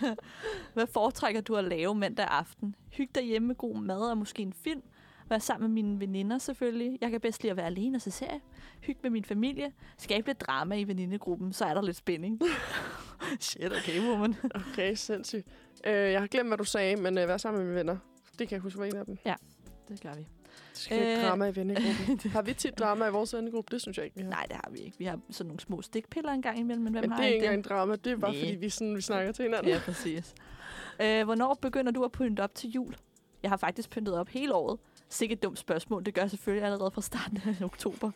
Hvad foretrækker du at lave mandag aften? Hyg dig hjemme med god mad og måske en film. Være sammen med mine veninder selvfølgelig. Jeg kan bedst lide at være alene og se serie. Hyg med min familie. Skabe lidt drama i venindegruppen, så er der lidt spænding. Shit, okay, woman. Okay, sindssygt. Øh, jeg har glemt, hvad du sagde, men øh, vær sammen med mine venner. Det kan jeg huske var en af dem. Det gør vi. Det skal Øh. drama i vennegruppen. har vi tit drama i vores vennegruppe? Det synes jeg ikke, vi har. Nej, det har vi ikke. Vi har sådan nogle små stikpiller en gang imellem, men hvem men har det er ikke engang drama. Det er bare, Nej. fordi vi, sådan, vi snakker til hinanden. Ja, præcis. Øh, hvornår begynder du at pynte op til jul? Jeg har faktisk pyntet op hele året. Sikkert et dumt spørgsmål. Det gør jeg selvfølgelig allerede fra starten af oktober.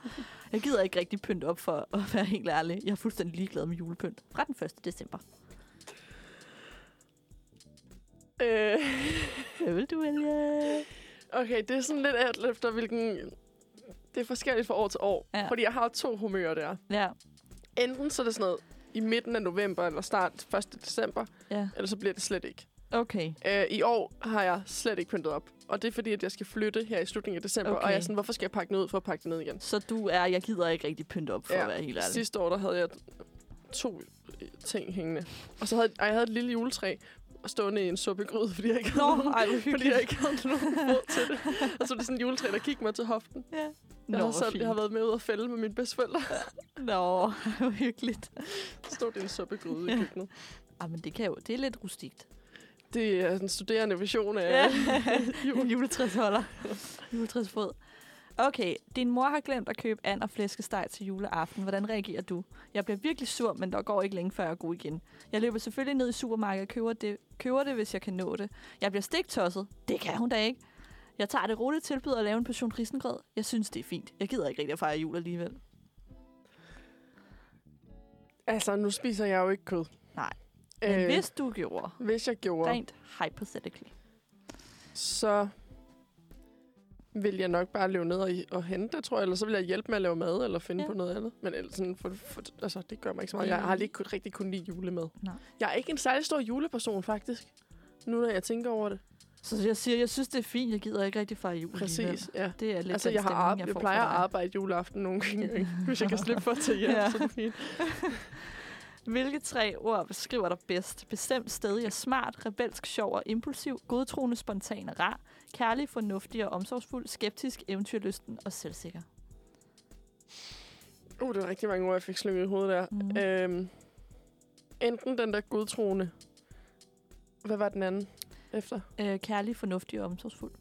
Jeg gider ikke rigtig pynte op for at være helt ærlig. Jeg er fuldstændig ligeglad med julepynt. Fra den 1. december. Øh, Hvad vil du vælge? okay, det er sådan lidt alt efter, hvilken... Det er forskelligt fra år til år. Ja. Fordi jeg har to humører der. Ja, Enten så er det sådan noget i midten af november eller start 1. december, ja. eller så bliver det slet ikke. Okay. Øh, I år har jeg slet ikke pyntet op. Og det er fordi, at jeg skal flytte her i slutningen af december. Okay. Og jeg er sådan, hvorfor skal jeg pakke den ud for at pakke det ned igen? Så du er, jeg gider ikke rigtig pynte op, for Ja, at være helt ærlig. Sidste år, der havde jeg to ting hængende. Og så havde ej, jeg havde et lille juletræ stående i en suppegryde, fordi jeg ikke havde, Nå, nogen, ej, fordi jeg ikke havde nogen råd til det. Og så er det sådan en juletræ, der kiggede mig til hoften. Ja. Jeg, Nå, har, fint. jeg har været med ud og fælde med mine bedsteforældre. Nå, hvor hyggeligt. Så stod det i en suppegryde i Ja. køkkenet. Ah, men det, kan jo, det er lidt rustikt. Det er den studerende version af Ja. jul. En juletræsholder. Juletræsfod. Okay, din mor har glemt at købe and og flæskesteg til juleaften. Hvordan reagerer du? Jeg bliver virkelig sur, men der går ikke længe, før jeg er god igen. Jeg løber selvfølgelig ned i supermarkedet og køber det, køber det, hvis jeg kan nå det. Jeg bliver stiktosset. Det kan hun da ikke. Jeg tager det roligt tilbud at lave en portion risengrød. Jeg synes, det er fint. Jeg gider ikke rigtig at fejre jul alligevel. Altså, nu spiser jeg jo ikke kød. Nej. Men Øh, hvis du gjorde, hvis jeg gjorde, rent hypothetically. så vil jeg nok bare løbe ned og, og hente det, tror jeg. Eller så vil jeg hjælpe med at lave mad, eller finde Ja. på noget andet. Men ellers sådan, for, for, altså, det gør mig ikke så meget. Jeg har lige kun- rigtig kun lide julemad. Nej. Jeg er ikke en særlig stor juleperson, faktisk. Nu når jeg tænker over det. Så jeg siger, jeg synes, det er fint. Jeg gider ikke rigtig fejre jul alligevel. Præcis, ja. Det er lidt Altså, jeg, har stemning, arbe- jeg, får plejer at arbejde juleaften nogle gange, hvis jeg kan slippe for at tage hjem, Ja. så fint. Hvilke tre ord beskriver dig bedst? Bestemt stedig er smart, rebelsk, sjov og impulsiv, godtroende, spontan og rar, kærlig, fornuftig og omsorgsfuld, skeptisk, eventyrlysten og selvsikker. Uh, det var rigtig mange ord, jeg fik slynget i hovedet der. Mhm. Øhm, enten den der godtroende. Hvad var den anden efter? Øh, kærlig, fornuftig og omsorgsfuld.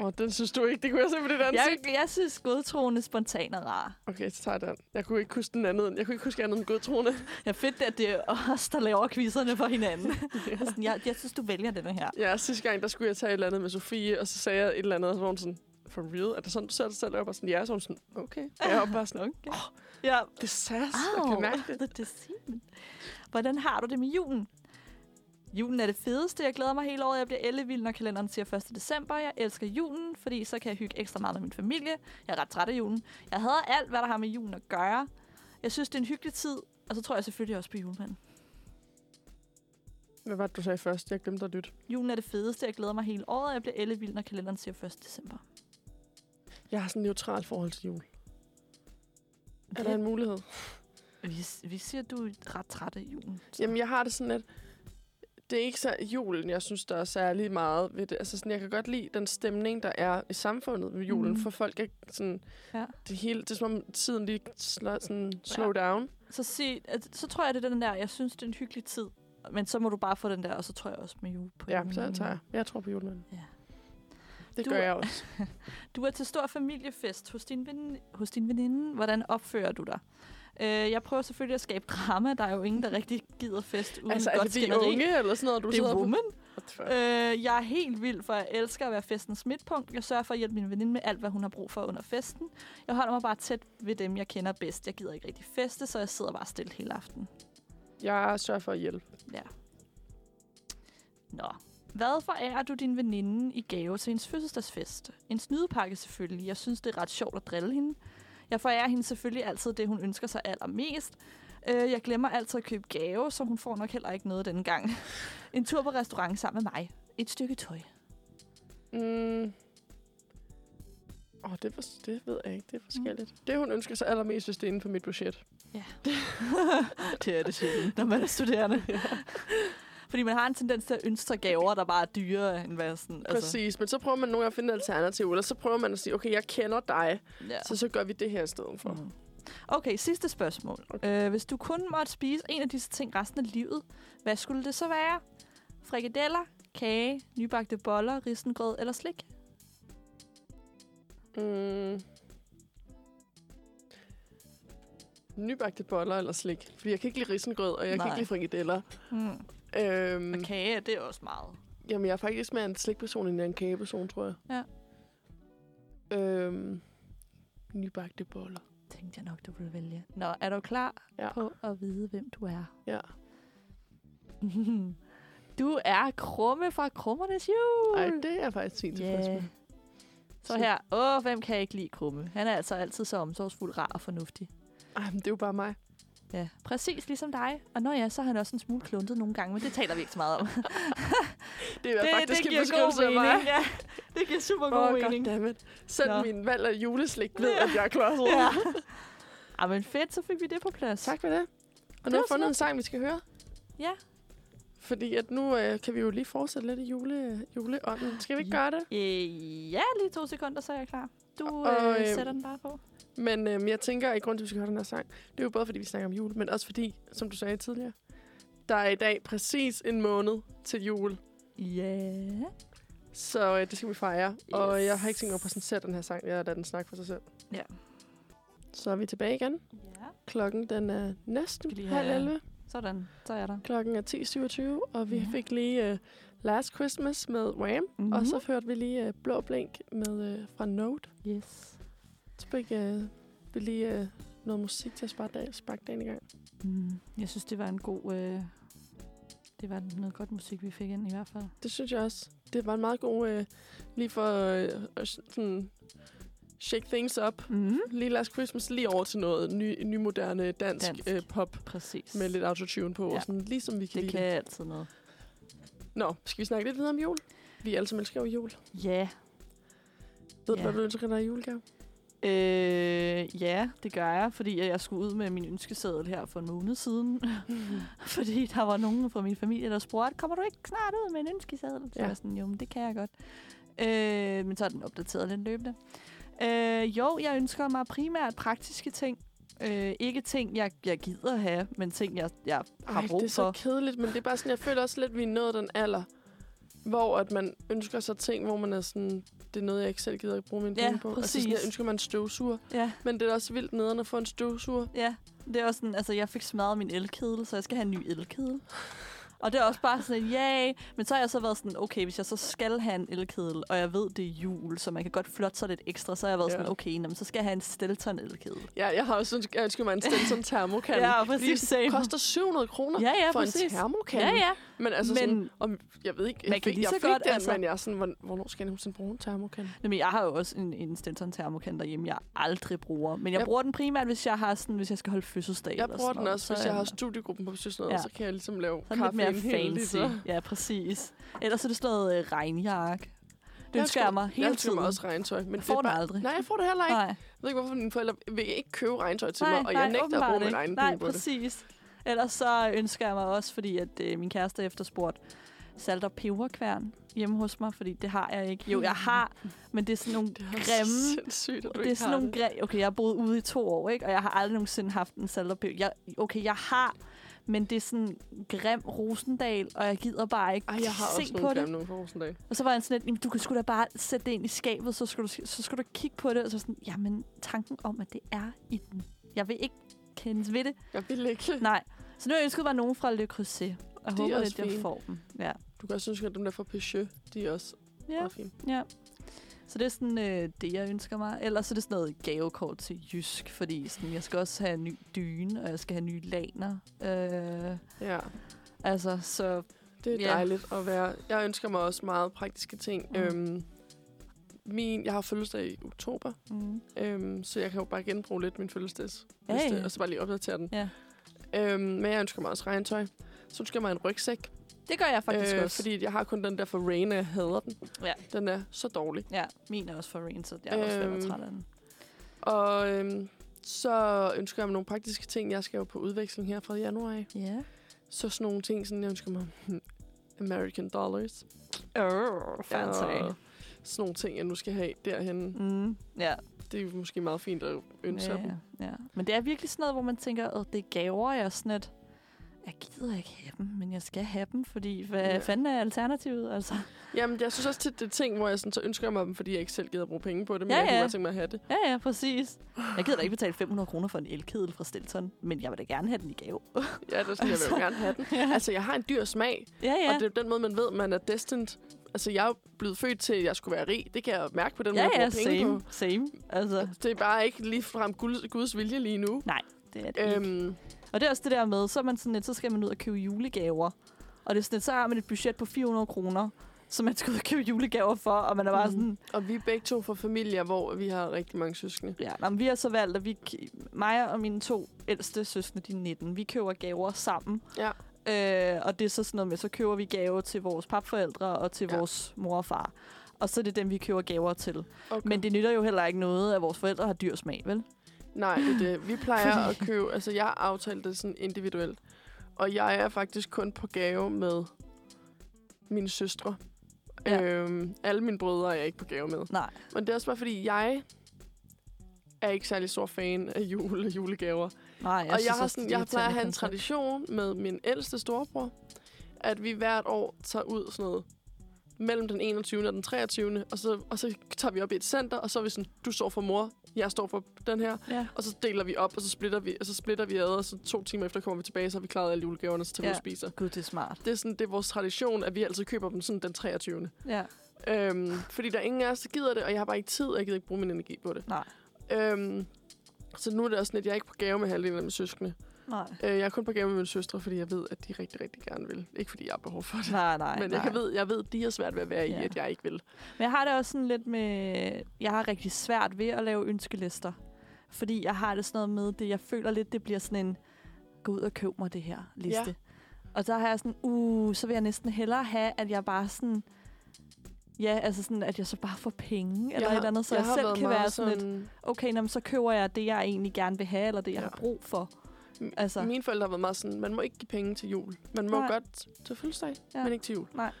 Åh, oh, den synes du ikke, det kunne jeg se på dit ansigt. Jeg, jeg synes godtroende, spontan og rar. Okay, så tager jeg den. Jeg kunne ikke huske den anden. Jeg kunne ikke huske andet end godtroende. Jeg er fedt, at det er os, der laver quizzerne for hinanden. Sådan, jeg, jeg synes, du vælger denne her. ja, sidste gang, der skulle jeg tage et eller andet med Sofie, og så sagde jeg et eller andet, og så var hun sådan, for real? Er det sådan, du ser dig selv? Og sådan, ja, så var sådan, okay. Og jeg var bare sådan, Okay. Ja, det er sass, jeg Au, kan mærke det. the deceiving. Hvordan har du det med julen? Julen er det fedeste. Jeg glæder mig hele året. Jeg bliver ellevild, når kalenderen siger 1. december. Jeg elsker julen, fordi så kan jeg hygge ekstra meget med min familie. Jeg er ret træt af julen. Jeg hader alt, hvad der har med julen at gøre. Jeg synes, det er en hyggelig tid. Og så tror jeg selvfølgelig også på julemanden. Hvad var det, du sagde først? Jeg glemte at lytte. Julen er det fedeste. Jeg glæder mig hele året. Jeg bliver ellevild, når kalenderen siger 1. december. Jeg har sådan en neutral forhold til jul. Er der en mulighed? Vi, vi siger, at du er ret træt af julen. Så. Jamen, jeg har det sådan, at det er ikke så julen, jeg synes, der er særlig meget ved det. Altså, sådan, jeg kan godt lide den stemning, der er i samfundet ved julen, mm. for folk er sådan... Ja. Det, hele, det er som om tiden lige slår, sådan, slow Ja. down. Så, sig, så tror jeg, det er den der, jeg synes, det er en hyggelig tid. Men så må du bare få den der, og så tror jeg også med jul på Ja, så tager jeg. Jeg tror på julemanden. Ja. Det Du- gør jeg også. Du er til stor familiefest hos din, veninde, hos din veninde. Hvordan opfører du dig? Øh, jeg prøver selvfølgelig at skabe drama. Der er jo ingen, der rigtig gider fest uden altså, er godt de skænderi. unge, eller sådan noget, du Det sidder er på? woman. Fuck? Øh, jeg er helt vild, for jeg elsker at være festens midtpunkt. Jeg sørger for at hjælpe min veninde med alt, hvad hun har brug for under festen. Jeg holder mig bare tæt ved dem, jeg kender bedst. Jeg gider ikke rigtig feste, så jeg sidder bare stille hele aftenen. Jeg sørger for at hjælpe. Ja. Nå. Hvad forærer du din veninde i gave til hendes fødselsdagsfest? En snydepakke selvfølgelig. Jeg synes, det er ret sjovt at drille hende. Jeg forærer hende selvfølgelig altid det, hun ønsker sig allermest. Øh, jeg glemmer altid at købe gave, så hun får nok heller ikke noget denne gang. En tur på restaurant sammen med mig. Et stykke tøj. Mm. Åh, oh, det, var, det ved jeg ikke. Det er forskelligt. Mm. Det, hun ønsker sig allermest, hvis det er inden for mit budget. det er det sjældent, når man er studerende. Fordi man har en tendens til at ønske gaver, der bare er dyrere end hvad sådan... Altså. Præcis, men så prøver man nogle gange at finde alternativ, eller så prøver man at sige, okay, jeg kender dig, Ja. så så gør vi det her i stedet for. Mhm. Okay, sidste spørgsmål. Okay. Øh, hvis du kun måtte spise en af disse ting resten af livet, hvad skulle det så være? Frikadeller, kage, nybagte boller, risengrød eller slik? Mm. Nybagte boller eller slik. Fordi jeg kan ikke lide risengrød, og jeg Nej. kan ikke lide frikadeller. Hmm. Øhm, Og kage, det er også meget. Jamen, jeg er faktisk mere en slikperson, end jeg er en kageperson, tror jeg. Ja. Øhm, nybagte boller. Tænkte jeg nok, du ville vælge. Nå, er du klar Ja. på at vide, hvem du er? Ja. du er Krumme fra Krummernes Jul. Ej, det er jeg faktisk fint tilfreds Yeah. med. Så her, åh, hvem kan ikke lide Krumme? Han er altså altid så omsorgsfuld, rar og fornuftig. Ej, men det er jo bare mig. Ja, præcis ligesom dig. Og når ja, så er han også en smule kluntet nogle gange, men det taler vi ikke så meget om. Det er det, faktisk det en beskrivelse af mig. Ja, det giver super god oh, mening. goddammit. Selv Nå. min valg af juleslik ved, at jeg er klodset. Ja. Ej, men fedt, så fik vi det på plads. Tak for det. Og Det nu har jeg fundet en sang, vi skal høre. Ja. Fordi at nu øh, kan vi jo lige fortsætte lidt i jule, juleånden. Skal vi ikke gøre det? Øh, ja, lige to sekunder, så er jeg klar. Du Og, øh, øh, sætter den bare på. Men øh, jeg tænker, at grund til, at vi skal høre den her sang, det er jo både, fordi vi snakker om jul, men også fordi, som du sagde tidligere, der er i dag præcis en måned til jul. Ja. Yeah. Så øh, det skal vi fejre. Yes. Og jeg har ikke tænkt mig at præsentere den her sang. Jeg lader den snakke for sig selv. Ja. Så er vi tilbage igen. Ja. Klokken den er næsten lige halv have- 11. Sådan, så er jeg der. Klokken er 10.27, og vi Ja. fik lige uh, Last Christmas med Wham, Mhm. og så hørte vi lige uh, Blå Blink med, uh, fra Note. Yes. Så fik uh, vi lige uh, noget musik til at sparke, dag, sparke dagen i gang. Mm. Jeg synes, det var en god... Øh, det var noget godt musik, vi fik ind i hvert fald. Det synes jeg også. Det var en meget god, uh, lige for uh, sådan, shake things up. Mm. Lige Last Christmas, lige over til noget ny, nymoderne dansk, Dansk. Uh, pop Præcis. med lidt autotune på, Ja. og sådan, lige som vi kan det lide kan altid noget. Nå, skal vi snakke lidt videre om jul? Vi alle sammen elsker jo jul. Ja. Ved du, hvad du ønsker dig i julegave? Øh, ja, det gør jeg, fordi jeg skulle ud med min ønskeseddel her for en måned siden. fordi der var nogen fra min familie, der spurgte, kommer du ikke snart ud med en ønskeseddel? Så Ja. jeg var sådan, jo, men det kan jeg godt. Øh, men så er den opdateret lidt løbende. Øh, jo, jeg ønsker mig primært praktiske ting. Øh, ikke ting, jeg, jeg gider have, men ting, jeg, jeg har Ej, brug det er så for. kedeligt, men det er bare sådan, jeg føler også lidt, at vi er nået den alder, hvor at man ønsker sig ting, hvor man er sådan, det er noget, jeg ikke selv gider at bruge mine Ja, penge på. Altså sådan, jeg præcis. ønsker mig en støvsuger, Ja, men det er også vildt nederen at få en støvsuger. ja. Det er også sådan, altså jeg fik smadret min elkedel, så jeg skal have en ny elkedel. Og det er også bare sådan, yay. Men så har jeg så været sådan, okay, hvis jeg så skal have en elkedel, og jeg ved, det er jul, så man kan godt flotte sig lidt ekstra, så har jeg været Ja. sådan, okay, nå, men så skal jeg have en Stelton elkedel. Ja, jeg har også ønsket, mig en Stenson termokan. Ja, præcis, Det koster 700 kroner Ja, ja, for præcis. en termokan. Ja, ja. Men altså Men- sådan, om, jeg ved ikke, Man jeg kan fik, lige jeg så fik godt, den, altså- men jeg er sådan, hvorn- hvornår skal jeg nogensinde bruge en termokan? Jamen, jeg har jo også en, en Stelton termokan derhjemme, jeg aldrig bruger. Men jeg Jeg- bruger den primært, hvis jeg har sådan, hvis jeg skal holde fødselsdag. Jeg bruger sådan den noget. også, Så hvis jeg har studiegruppen på besøg, sådan Ja. så kan jeg ligesom lave Så er den lidt mere kaffe fancy. Ja, præcis. Ellers er det sådan noget øh, regnjakke. Det ønsker jeg mig hele jeg tiden. mig også regntøj. Men Jeg det får den bare, aldrig. Nej, jeg får det heller ikke. Nej. Jeg ved ikke, hvorfor mine forældre vil ikke købe regntøj til nej, mig, og nej, jeg nægter at bruge min egen Nej, penge på det. præcis. Ellers så ønsker jeg mig også, fordi at øh, min kæreste efterspurgte salt- og peberkværn hjemme hos mig, fordi det har jeg ikke. Jo, jeg har, men det er sådan nogle Det er grimme... sindssygt, at du Det er sådan nogle gre- Okay, jeg har boet ude i to år, ikke? Og jeg har aldrig nogensinde haft en salt og peber. Jeg, okay, jeg har, men det er sådan grim Rosendal, og jeg gider bare ikke Ej, jeg har se også på nogle det. grimme nogle for Rosendal. Og så var han sådan lidt, "Jamen, du kan sgu da bare sætte det ind i skabet, så skal du, så skal du kigge på det. Og så sådan, jamen tanken om, at det er i den. Jeg vil ikke kendes ved det. Jeg vil ikke. Nej. Så nu ønsket mig nogen fra Le Creuset. Og jeg er håber lidt, jeg får dem. Ja. Du kan også ønske, at dem der fra Peugeot, de er også Ja, meget fine. ja. Så det er sådan øh, det, jeg ønsker mig. Ellers er det sådan noget gavekort til Jysk, fordi sådan, jeg skal også have en ny dyne, og jeg skal have nye laner. Øh, Ja, altså, så det er Ja. dejligt at være. Jeg ønsker mig også meget praktiske ting. Mm. Øhm, min, jeg har fødselsdag i oktober, mm, øhm, så jeg kan jo bare genbruge lidt min fødselsdags. Ja, ja. Og så bare lige opdatere den. ja. Øhm, men jeg ønsker mig også regntøj. Så ønsker jeg mig en rygsæk. Det gør jeg faktisk øh, også. Fordi jeg har kun den der for Rain, og jeg hader den. Ja. Den er så dårlig. Ja, min er også for Rain, så jeg er også Øhm, træt af den. Og øhm, så ønsker jeg mig nogle praktiske ting. Jeg skal jo på udveksling her fra januar af. Ja. Så sådan nogle ting, sådan jeg ønsker mig hmm, American dollars. Oh, fancy. Og sådan nogle ting, jeg nu skal have derhen. Mm, ja. Det er jo måske meget fint at ønske ja, dem. ja. Men det er virkelig sådan noget, hvor man tænker, at det er gaver, jeg sådan et, jeg gider ikke have dem, men jeg skal have dem, fordi hvad Ja. fanden er alternativet? Altså. Jamen, jeg synes også tit, det er ting, hvor jeg sådan, så ønsker mig dem, fordi jeg ikke selv gider at bruge penge på det. Men Ja, jeg kunne ja. godt tænke mig at have det. Ja, ja, præcis. Jeg gider da ikke betale 500 kroner for en elkedel fra Stilton, men jeg vil da gerne have den i gave. Ja, det er sådan, jeg vil jo gerne have den. ja. Altså, jeg har en dyr smag, ja, ja. ja. og det er den måde, man ved, man er destined. Altså, jeg er blevet født til, at jeg skulle være rig. Det kan jeg mærke på den måde, ja, jeg ja, bruger penge same, på. same. Altså, Det er bare ikke lige frem Guds, Guds vilje lige nu. det er det ikke. Øhm, Og det er også det der med, så, man sådan lidt, så skal man ud og købe julegaver. Og det er sådan lidt, så har man et budget på 400 kroner, som man skal ud og købe julegaver for, og man er bare Mhm. sådan, og vi er begge to fra familier, hvor vi har rigtig mange søskende. Ja, men vi har så valgt, at vi, mig og mine to ældste søskende, de er 19, vi køber gaver sammen. Ja. Øh, og det er så sådan noget med, så køber vi gaver til vores papforældre og til Ja. vores mor og far. Og så er det dem, vi køber gaver til. Okay. Men det nytter jo heller ikke noget, at vores forældre har dyr smag, vel? Nej, det er det. Vi plejer at købe... Altså, jeg har aftalt det sådan individuelt. Og jeg er faktisk kun på gave med mine søstre. Ja. Øhm, alle mine brødre er jeg ikke på gave med. Nej. Men det er også bare, fordi jeg er ikke særlig stor fan af jule julegaver. Nej, jeg og synes jeg, har sådan, jeg plejer at have en tradition med min ældste storebror, at vi hvert år tager ud sådan noget mellem den 21. og den 23. Og så, og så tager vi op i et center, og så er vi sådan, du står for mor, jeg står for den her. Ja. Og så deler vi op, og så splitter vi, og så splitter vi ad, og så to timer efter kommer vi tilbage, så har vi klaret alle julegaverne, og så tager vi Ja. ud og spiser. Gud, det er smart. Det er, sådan, det er vores tradition, at vi altid køber dem sådan den 23. Ja. Øhm, fordi der er ingen af os, der gider det, og jeg har bare ikke tid, og jeg gider ikke bruge min energi på det. Nej. Øhm, så nu er det også sådan, at jeg er ikke på gave med halvdelen af mine søskende. Nej. Øh, jeg er kun på gave med mine søstre, fordi jeg ved, at de rigtig, rigtig gerne vil. Ikke fordi jeg har behov for det. Nej, nej, Men jeg, ved, jeg ved, at de har svært ved at være i, Ja. at jeg ikke vil. Men jeg har det også sådan lidt med... Jeg har rigtig svært ved at lave ønskelister. Fordi jeg har det sådan noget med det. Jeg føler lidt, det bliver sådan en... Gå ud og køb mig det her liste. Ja. Og så har jeg sådan... Uh, så vil jeg næsten hellere have, at jeg bare sådan... Ja, altså sådan, at jeg så bare får penge, eller har- et eller andet, så jeg, har selv kan være sådan lidt, okay, nå, så køber jeg det, jeg egentlig gerne vil have, eller det, jeg Ja. har brug for. Altså. Mine forældre har været meget sådan, man må ikke give penge til jul. Man må Nej. godt til fødselsdag, Ja. ja. men ikke til jul. Nej.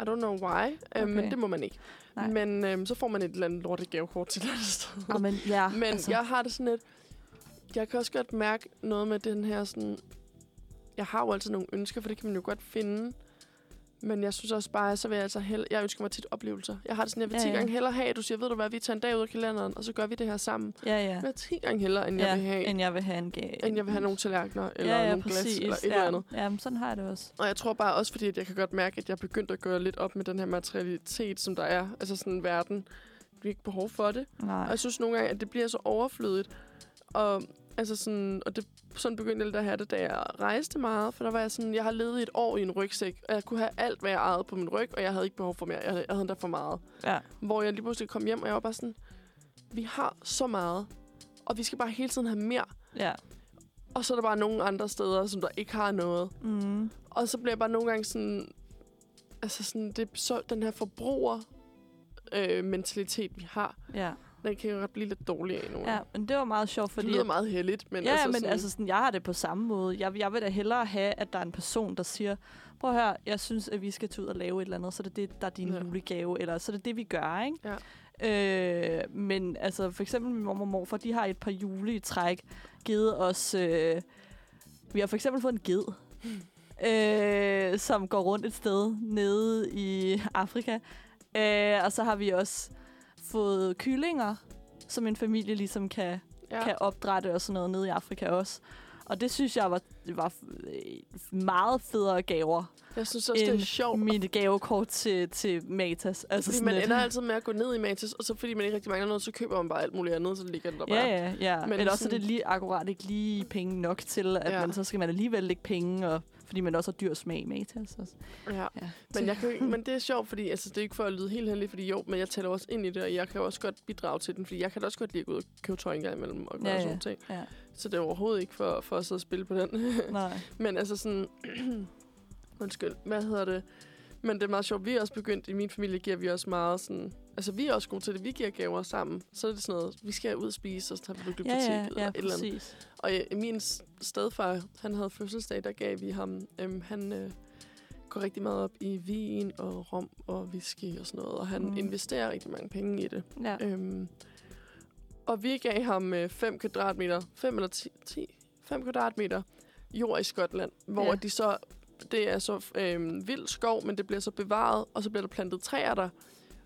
I don't know why, okay. Okay. men det må man ikke. Nej. Men øhm, så får man et eller andet lortet gavekort til et eller andet sted. Ah, men ja, Men altså. jeg har det sådan lidt... Jeg kan også godt mærke noget med den her sådan... Jeg har jo altid nogle ønsker, for det kan man jo godt finde. Men jeg synes også bare, så vil jeg altså hellere... Jeg ønsker mig tit oplevelser. Jeg har det sådan, jeg vil Ja, 10 ja. gange hellere have, du siger, ved du hvad, vi tager en dag ud af kalenderen, og så gør vi det her sammen. ja, ja. Jeg vil 10 gange hellere, end jeg vil have, end jeg vil have en gave. end jeg vil have nogle tallerkener, eller ja, ja, nogle præcis. glas, eller et ja. eller andet. Ja, men sådan har jeg det også. Og jeg tror bare også, fordi at jeg kan godt mærke, at jeg er begyndt at gøre lidt op med den her materialitet, som der er. Altså sådan en verden. Vi har ikke behov for det. Nej. Og jeg synes nogle gange, at det bliver så overflødigt. Og, altså sådan, og det, sådan begyndte jeg lidt at have det, da jeg rejste meget. For der var jeg sådan, jeg har levet i et år i en rygsæk, og jeg kunne have alt, hvad jeg ejede på min ryg, og jeg havde ikke behov for mere. Jeg havde, jeg havde endda for meget. Ja. Hvor jeg lige pludselig kom hjem, og jeg var bare sådan, vi har så meget, og vi skal bare hele tiden have mere. Ja. Og så er der bare nogle andre steder, som der ikke har noget. Mm. Og så bliver jeg bare nogle gange sådan... Altså sådan, det er så, den her forbruger øh, mentalitet, vi har, Ja. Den kan jo godt blive lidt dårlig af nogle ja, men det var meget sjovt, Fordi det lyder meget heldigt, men ja, altså men sådan, altså sådan, jeg har det på samme måde. Jeg, jeg vil da hellere have, at der er en person, der siger, prøv at høre, jeg synes, at vi skal tage ud og lave et eller andet, så er det det, der er din Ja. julegave, eller så er det det, vi gør, ikke? Ja. Øh, men altså, for eksempel min mor og morfar, de har et par jule i træk givet os... Øh, vi har for eksempel fået en ged, øh, som går rundt et sted nede i Afrika. Øh, og så har vi også fået kyllinger, som en familie ligesom kan ja. kan opdrætte og sådan noget nede i Afrika også. Og det synes jeg var, var meget federe gaver Jeg synes også, det er sjovt. mit gavekort til, til Matas. Altså Fordi man lidt- ender altid med at gå ned i Matas, og så fordi man ikke rigtig mangler noget, så køber man bare alt muligt andet, så ligger det der bare. Ja, ja, ja. Men Eller også er sådan- det lige akkurat ikke lige penge nok til, at Ja. ja. man, så skal man alligevel lægge penge, og, fordi man også har dyr smag i Matas. Også. ja. Ja. Men, jeg kan, men det er sjovt, fordi altså, det er ikke for at lyde helt heldig, fordi jo, men jeg tæller også ind i det, og jeg kan også godt bidrage til den, fordi jeg kan også godt lide at gå ud og købe tøj en gang imellem og gøre Ja, ja, ja. sådan nogle ting. Ja. Så det er overhovedet ikke for, for at sidde og spille på den. Nej. Men altså sådan... Undskyld, hvad hedder det? Men det er meget sjovt. Vi er også begyndt, i min familie giver vi også meget sådan... Altså, vi er også gode til det. Vi giver gaver sammen. Så er det sådan noget, vi skal ud og spise, og så tager vi på Ja, biblioteket ja, eller ja, et eller andet. Og øh, min stedfar, han havde fødselsdag, der gav vi ham... Øhm, han øh, går rigtig meget op i vin og rom og whisky og sådan noget. Og han mm. investerer rigtig mange penge i det. Ja. Øhm, og vi gav ham 5 kvadratmeter, 5 eller 10, 10, 5 kvadratmeter jord i Skotland, hvor Ja. de så, det er så øhm, vild skov, men det bliver så bevaret, og så bliver der plantet træer der.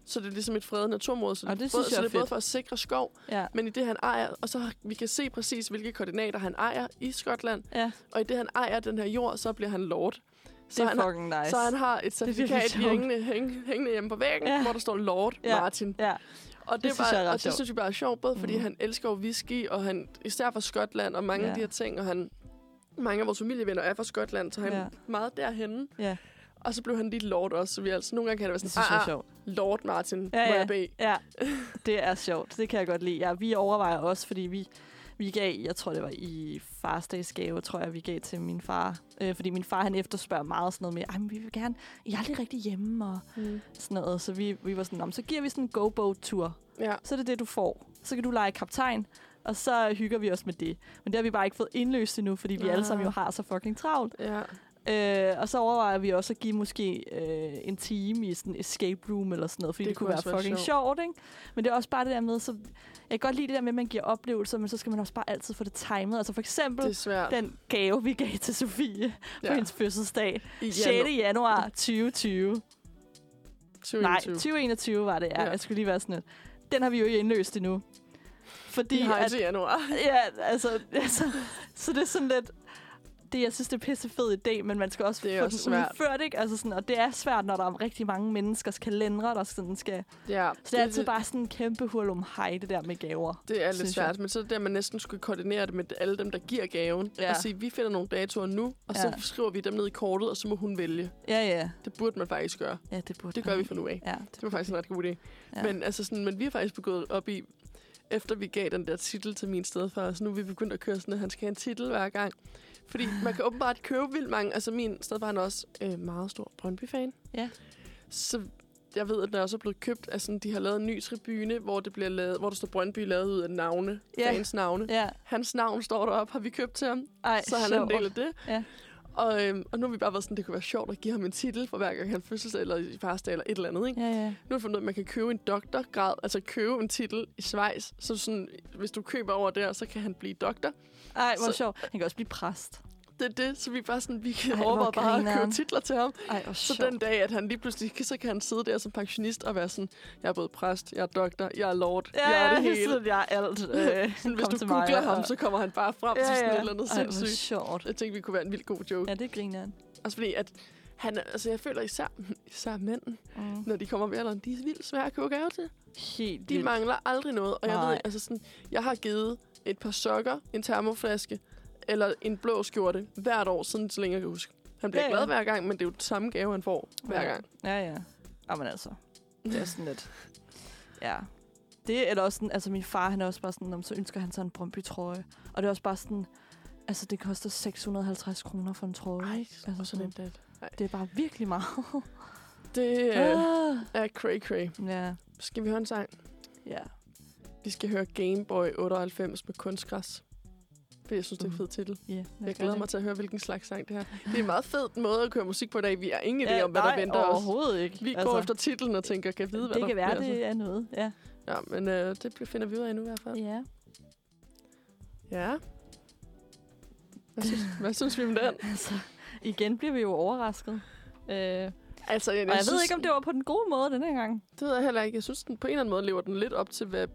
Så det er ligesom et fredet naturområde, så, Og det både, synes jeg så det er både for at sikre skov, Ja. men i det han ejer, og så vi kan se præcis, hvilke koordinater han ejer i Skotland, ja, og i det han ejer den her jord, så bliver han lord. det Så er han, har- fucking nice. så han har et certifikat hængende, hængende, hængende hjemme på væggen, Ja. hvor der står Lord ja. Martin. Ja, Og det, Det det, synes bare, jeg er og det sjovt. synes jeg bare er sjovt, både fordi mm. han elsker jo whisky, og han især fra Skotland, og mange Ja. af de her ting, og han, mange af vores familievenner er fra Skotland, så han Ja. er meget derhenne. ja, Og så blev han lige lord også, så vi altså, nogle gange kan det være det sådan, synes jeg er ah, sjovt. ah, Lord Martin, Ja, må ja. jeg bede. Ja, det er sjovt. Det kan jeg godt lide. Ja, vi overvejer også, fordi vi, vi gav, jeg tror det var i farsdagsgave, tror jeg, vi gav til min far. Øh, fordi min far, han efterspørger meget sådan noget med, Ej, men vi vil gerne, I er aldrig rigtig hjemme og Mm. sådan noget. Så vi, vi var sådan, "Nå, men så giver vi sådan en go-boat-tur. Ja. Så er det det, du får. Så kan du lege kaptajn, og så hygger vi os med det. Men det har vi bare ikke fået indløst endnu, fordi vi Ah. alle sammen jo har så fucking travlt. Ja. Øh, og så overvejer vi også at give måske øh, en time i sådan en escape room eller sådan noget, fordi det, Det kunne være fucking sjovt. sjovt, ikke? Men det er også bare det der med, så jeg kan godt lide det der med, at man giver oplevelser, men så skal man også bare altid få det timet. Altså for eksempel den gave, vi gav til Sofie på ja. hendes fødselsdag. I 6. januar 2020. Nej, 2021. 2021 var det, ja. Ja. Jeg skulle lige være sådan lidt. Den har vi jo ikke indløst endnu. Fordi Vi har at, januar. ja, altså, altså, så det er sådan lidt, det, jeg synes, det er pisse fed idé, men man skal også Det er få også den svært. udført, ikke? Altså sådan, og det er svært, når der er rigtig mange menneskers kalendere, der sådan skal... Ja, Så det er altid bare sådan en kæmpe hul om hej, det der med gaver. Det er lidt svært, jeg. men så er det der, man næsten skulle koordinere det med alle dem, der giver gaven. Ja. Og sige, vi finder nogle datoer nu, og så Ja. skriver vi dem ned i kortet, og så må hun vælge. Ja, ja. Det burde man faktisk gøre. Ja, det burde Det gør man. vi fra nu af. Ja, Det var faktisk en ret god idé. Ja. Men, altså sådan, men vi har faktisk begået op i, efter vi gav den der titel til min stedfar, så nu er vi begyndt at køre sådan, at han skal have en titel hver gang. Fordi man kan åbenbart købe vildt mange. Altså min stedfar er også øh, meget stor Brøndby-fan. Ja. Så jeg ved, at også er blevet købt, altså de har lavet en ny tribune, hvor, det bliver lavet, hvor der står Brøndby lavet ud af navne, Ja. fans navne. Ja. Hans navn står deroppe, har vi købt til ham, Ej, så han er en del af det. Ja. Og, øhm, og nu har vi bare været sådan, det kunne være sjovt at give ham en titel for hver gang han fødselsdag eller i farsdag eller et eller andet, ikke? Ja, ja. Nu har jeg fundet ud at man kan købe en doktorgrad, altså købe en titel i Schweiz. Så sådan, hvis du køber over der, så kan han blive doktor. Ej, hvor Så- sjovt. Han kan også blive præst. Det er det, så vi bare sådan, vi kan overveje bare at købe titler til ham. Ej, Så sjovt. den dag, at han lige pludselig, så kan han sidde der som pensionist og være sådan, jeg er både præst, jeg er doktor, jeg er lord, Ja, jeg er det ja, hele. sådan, jeg er alt. Øh, Sådan, hvis du googler mig, ham, og- så kommer han bare frem til sådan et eller andet Ej, sindssygt. sjovt. Jeg tænkte, vi kunne være en vildt god joke. Ja, det griner han. Også fordi, at han, altså jeg føler især, især mænd, Mm. når de kommer ved alderen, de er vildt svære at købe gave til. Helt De vildt. mangler aldrig noget. Og jeg Nej. ved, altså sådan, jeg har givet et par sokker, en termoflaske eller en blå skjorte hvert år, siden så længe jeg kan huske. Han bliver Ja, ja, glad hver gang, men det er jo den samme gave, han får hver ja. gang. Ja, ja. Jamen altså, det er sådan lidt... Ja. Det er da også sådan, altså min far, han er også bare sådan, "Nå, men så ønsker han sig en Brøndby-trøje. Og det er også bare sådan, altså det koster 650 kroner for en trøje. Ej, altså sådan en dat. det er bare virkelig meget. Det øh, Ah. er cray cray. Ja, Skal vi høre en sang? ja. Vi skal høre Game Boy 98 med kunstgræs. For jeg synes, det er en Mhm. fed titel. Yeah, Jeg glæder mig til at høre, hvilken slags sang det er. Det er en meget fed måde at køre musik på i dag. Vi har ingen idé om, hvad der venter os. overhovedet ikke. Vi går efter titlen og tænker, kan vide, hvad det der kan være, bliver. det er noget. Ja. Ja, men øh, det finder vi ud af nu i hvert fald. ja. Ja. Hvad synes, hvad synes vi om den? Altså, igen bliver vi jo overrasket. Øh, Altså, jeg, og jeg ved ikke, om det var på den gode måde den her gang. Det ved jeg heller ikke. Jeg synes, den på en eller anden måde lever den lidt op til, hvad...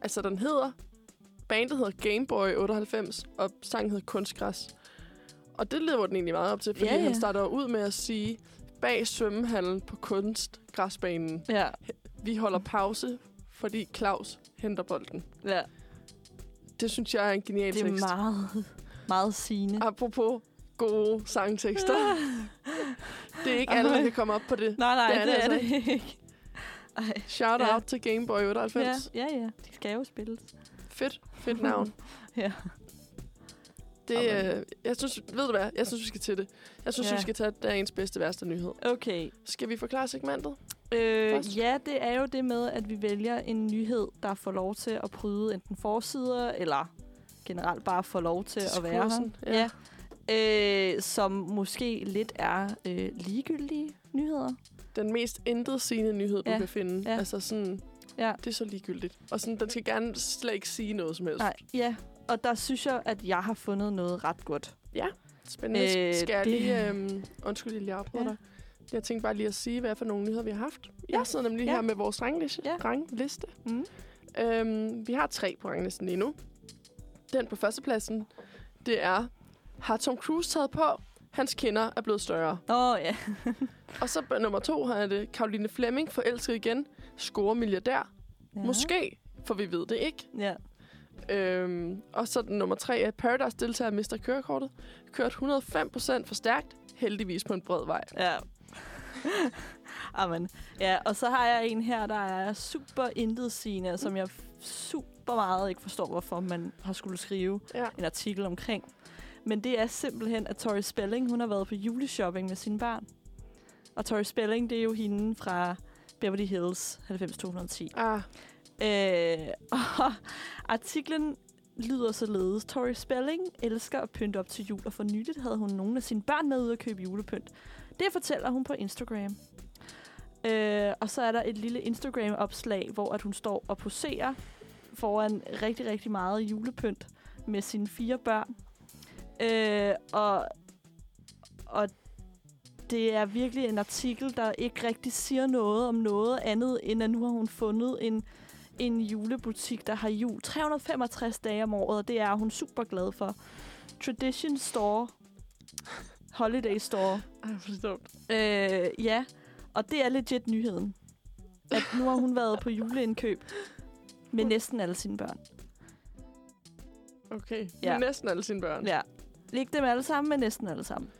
Altså, den hedder... Bandet hedder Game Boy 98, og sangen hedder Kunstgræs. Og det lever den egentlig meget op til, fordi Ja, ja, ja. han starter ud med at sige, bag svømmehallen på kunstgræsbanen. Ja. Vi holder pause, fordi Claus henter bolden. ja. Det synes jeg er en genial Det er tekst. meget, meget sigende. Apropos gode sangtekster. det er ikke alle, der kan komme op på det. Nej, nej, Det er det, er altså det ikke. Ej. Shout Ja. out til Game Boy 98. Ja, ja, ja. De skal jo spilles. Fedt, fedt navn. Ja. Det, øh, jeg synes, ved du hvad? Jeg synes, vi skal til det. Jeg synes, Ja. vi skal tage dagens bedste værste nyhed. Okay. Skal vi forklare segmentet? Øh, Først. ja, det er jo det med, at vi vælger en nyhed, der får lov til at bryde enten forsider, eller generelt bare får lov til at være her. Diskursen, ja. Ja. Øh, som måske lidt er øh, ligegyldige nyheder. Den mest intet sigende nyhed, du Ja, kan finde. ja. Altså sådan, Ja. det er så ligegyldigt. Og sådan, den skal gerne slet ikke sige noget som helst. Nej, ja. Og der synes jeg, at jeg har fundet noget ret godt. Spændende. Øh, skal jeg det- lige... Øhm, undskyld, jeg lige afbryder Ja. dig. Jeg tænkte bare lige at sige, hvad for nogle nyheder vi har haft. Jeg sidder nemlig Ja. her med vores rangliste. Ja. rangliste. Mm. Øhm, vi har tre på ranglisten lige nu. Den på førstepladsen, det er, har Tom Cruise taget på? Hans kinder er blevet større. Åh, oh, ja. Og så nummer to har det Karoline Fleming, forelsket igen, score milliardær. ja. Måske, for vi ved det ikke. Ja. Øhm, og så den nummer tre er Paradise deltager mister kørekortet. Kørt 105% for stærkt, heldigvis på en bred vej. Ja. Amen. Ja, og så har jeg en her, der er super intetsigende, som jeg super meget ikke forstår, hvorfor man har skulle skrive Ja. en artikel omkring. Men det er simpelthen, at Tori Spelling, hun har været på juleshopping med sine børn. Og Tori Spelling, det er jo hende fra Beverly Hills 90210. Ah, Øh, og artiklen lyder således. Tori Spelling elsker at pynte op til jul, og for nyligt havde hun nogle af sine børn med ud at købe julepynt. Det fortæller hun på Instagram. Øh, og så er der et lille Instagram-opslag, hvor at hun står og poserer foran rigtig, rigtig meget julepynt med sine fire børn. Øh, og, og det er virkelig en artikel, der ikke rigtig siger noget om noget andet, end at nu har hun fundet en, en julebutik, der har jul 365 dage om året, og det er hun super glad for. Tradition Store. Holiday Store. Ej, dumt. Øh, ja, og det er legit nyheden. At nu har hun været på juleindkøb med næsten alle sine børn. Okay, Ja. ja. næsten alle sine børn. Ja. Ikke dem alle sammen, men næsten alle sammen.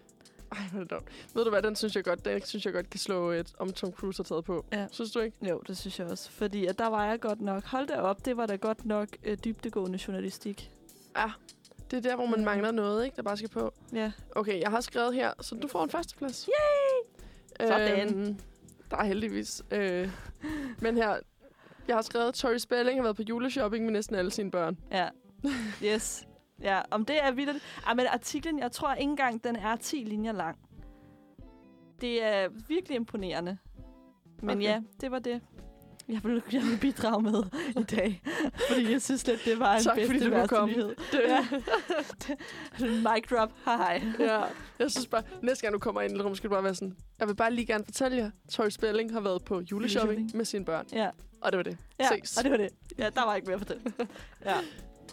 Ej, hvor er det dumt. Ved du hvad, den synes jeg godt, den synes jeg godt kan slå et, om Tom Cruise har taget på. Ja. Synes du ikke? Jo, det synes jeg også. Fordi at der var jeg godt nok... Hold da op, det var da godt nok øh, dybdegående journalistik. Ja. Det er der, hvor man Mm. mangler noget, ikke? Der bare skal på. Ja. Okay, jeg har skrevet her, så du får en førsteplads. Yay! Sådan. Øhm, der er heldigvis. Øh, men her, jeg har skrevet, Tori Spelling har været på juleshopping med næsten alle sine børn. Ja. Yes. Ja, om det er vildt. Ah, men artiklen, jeg tror ikke engang, den er 10 linjer lang. Det er virkelig imponerende. Men Okay. ja, det var det. Jeg vil, jeg vil bidrage med i dag. Fordi jeg synes lidt, det var en Tak, bedste fordi du komme. nyhed. Det, Ja. Mic drop. Hej ja. Jeg synes bare, næste gang du kommer ind i rum, skal du bare være sådan, jeg vil bare lige gerne fortælle jer, Tori Spelling har været på juleshopping Juleshopping. med sine børn. Ja, Og det var det. ja Ses. og det var det. Ja, der var ikke mere for det. Ja.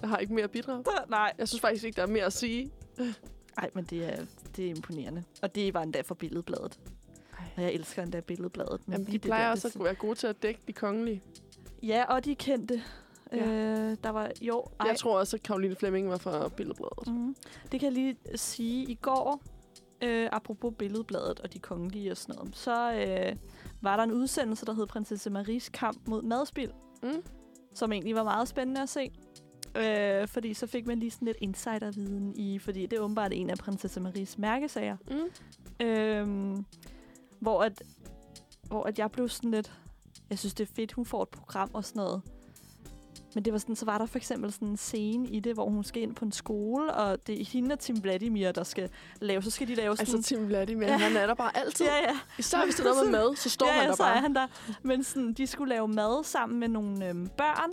Jeg har ikke mere at bidrage. Nej. Jeg synes faktisk ikke, der er mere at sige. Nej, men det er, det er imponerende. Og det var endda for Billedbladet. Ej. Og jeg elsker endda Billedbladet. Men Jamen, de det plejer der, også det at være gode til at dække de kongelige. Ja, og de kendte. Ja. Øh, der var, jo, ej. Jeg tror også, at Karoline Fleming var fra Billedbladet. Mm. Det kan jeg lige sige. I går, øh, apropos Billedbladet og de kongelige og sådan noget, så øh, var der en udsendelse, der hed Prinsesse Maries kamp mod madspil, Mm. som egentlig var meget spændende at se. Øh, fordi så fik man lige sådan lidt insiderviden i, fordi det er åbenbart en af prinsesse Maries mærkesager. Mm. Øhm, hvor at, hvor at jeg blev sådan lidt... Jeg synes, det er fedt, hun får et program og sådan noget. Men det var sådan, så var der for eksempel sådan en scene i det, hvor hun skal ind på en skole, og det er hende og Tim Vladimir, der skal lave. Så skal de lave sådan... Altså, Tim Vladimir, Ja. han er der bare altid. ja, ja. Især hvis det er noget med mad, så står ja, han ja, der så bare. er han der. Men sådan, de skulle lave mad sammen med nogle øhm, børn.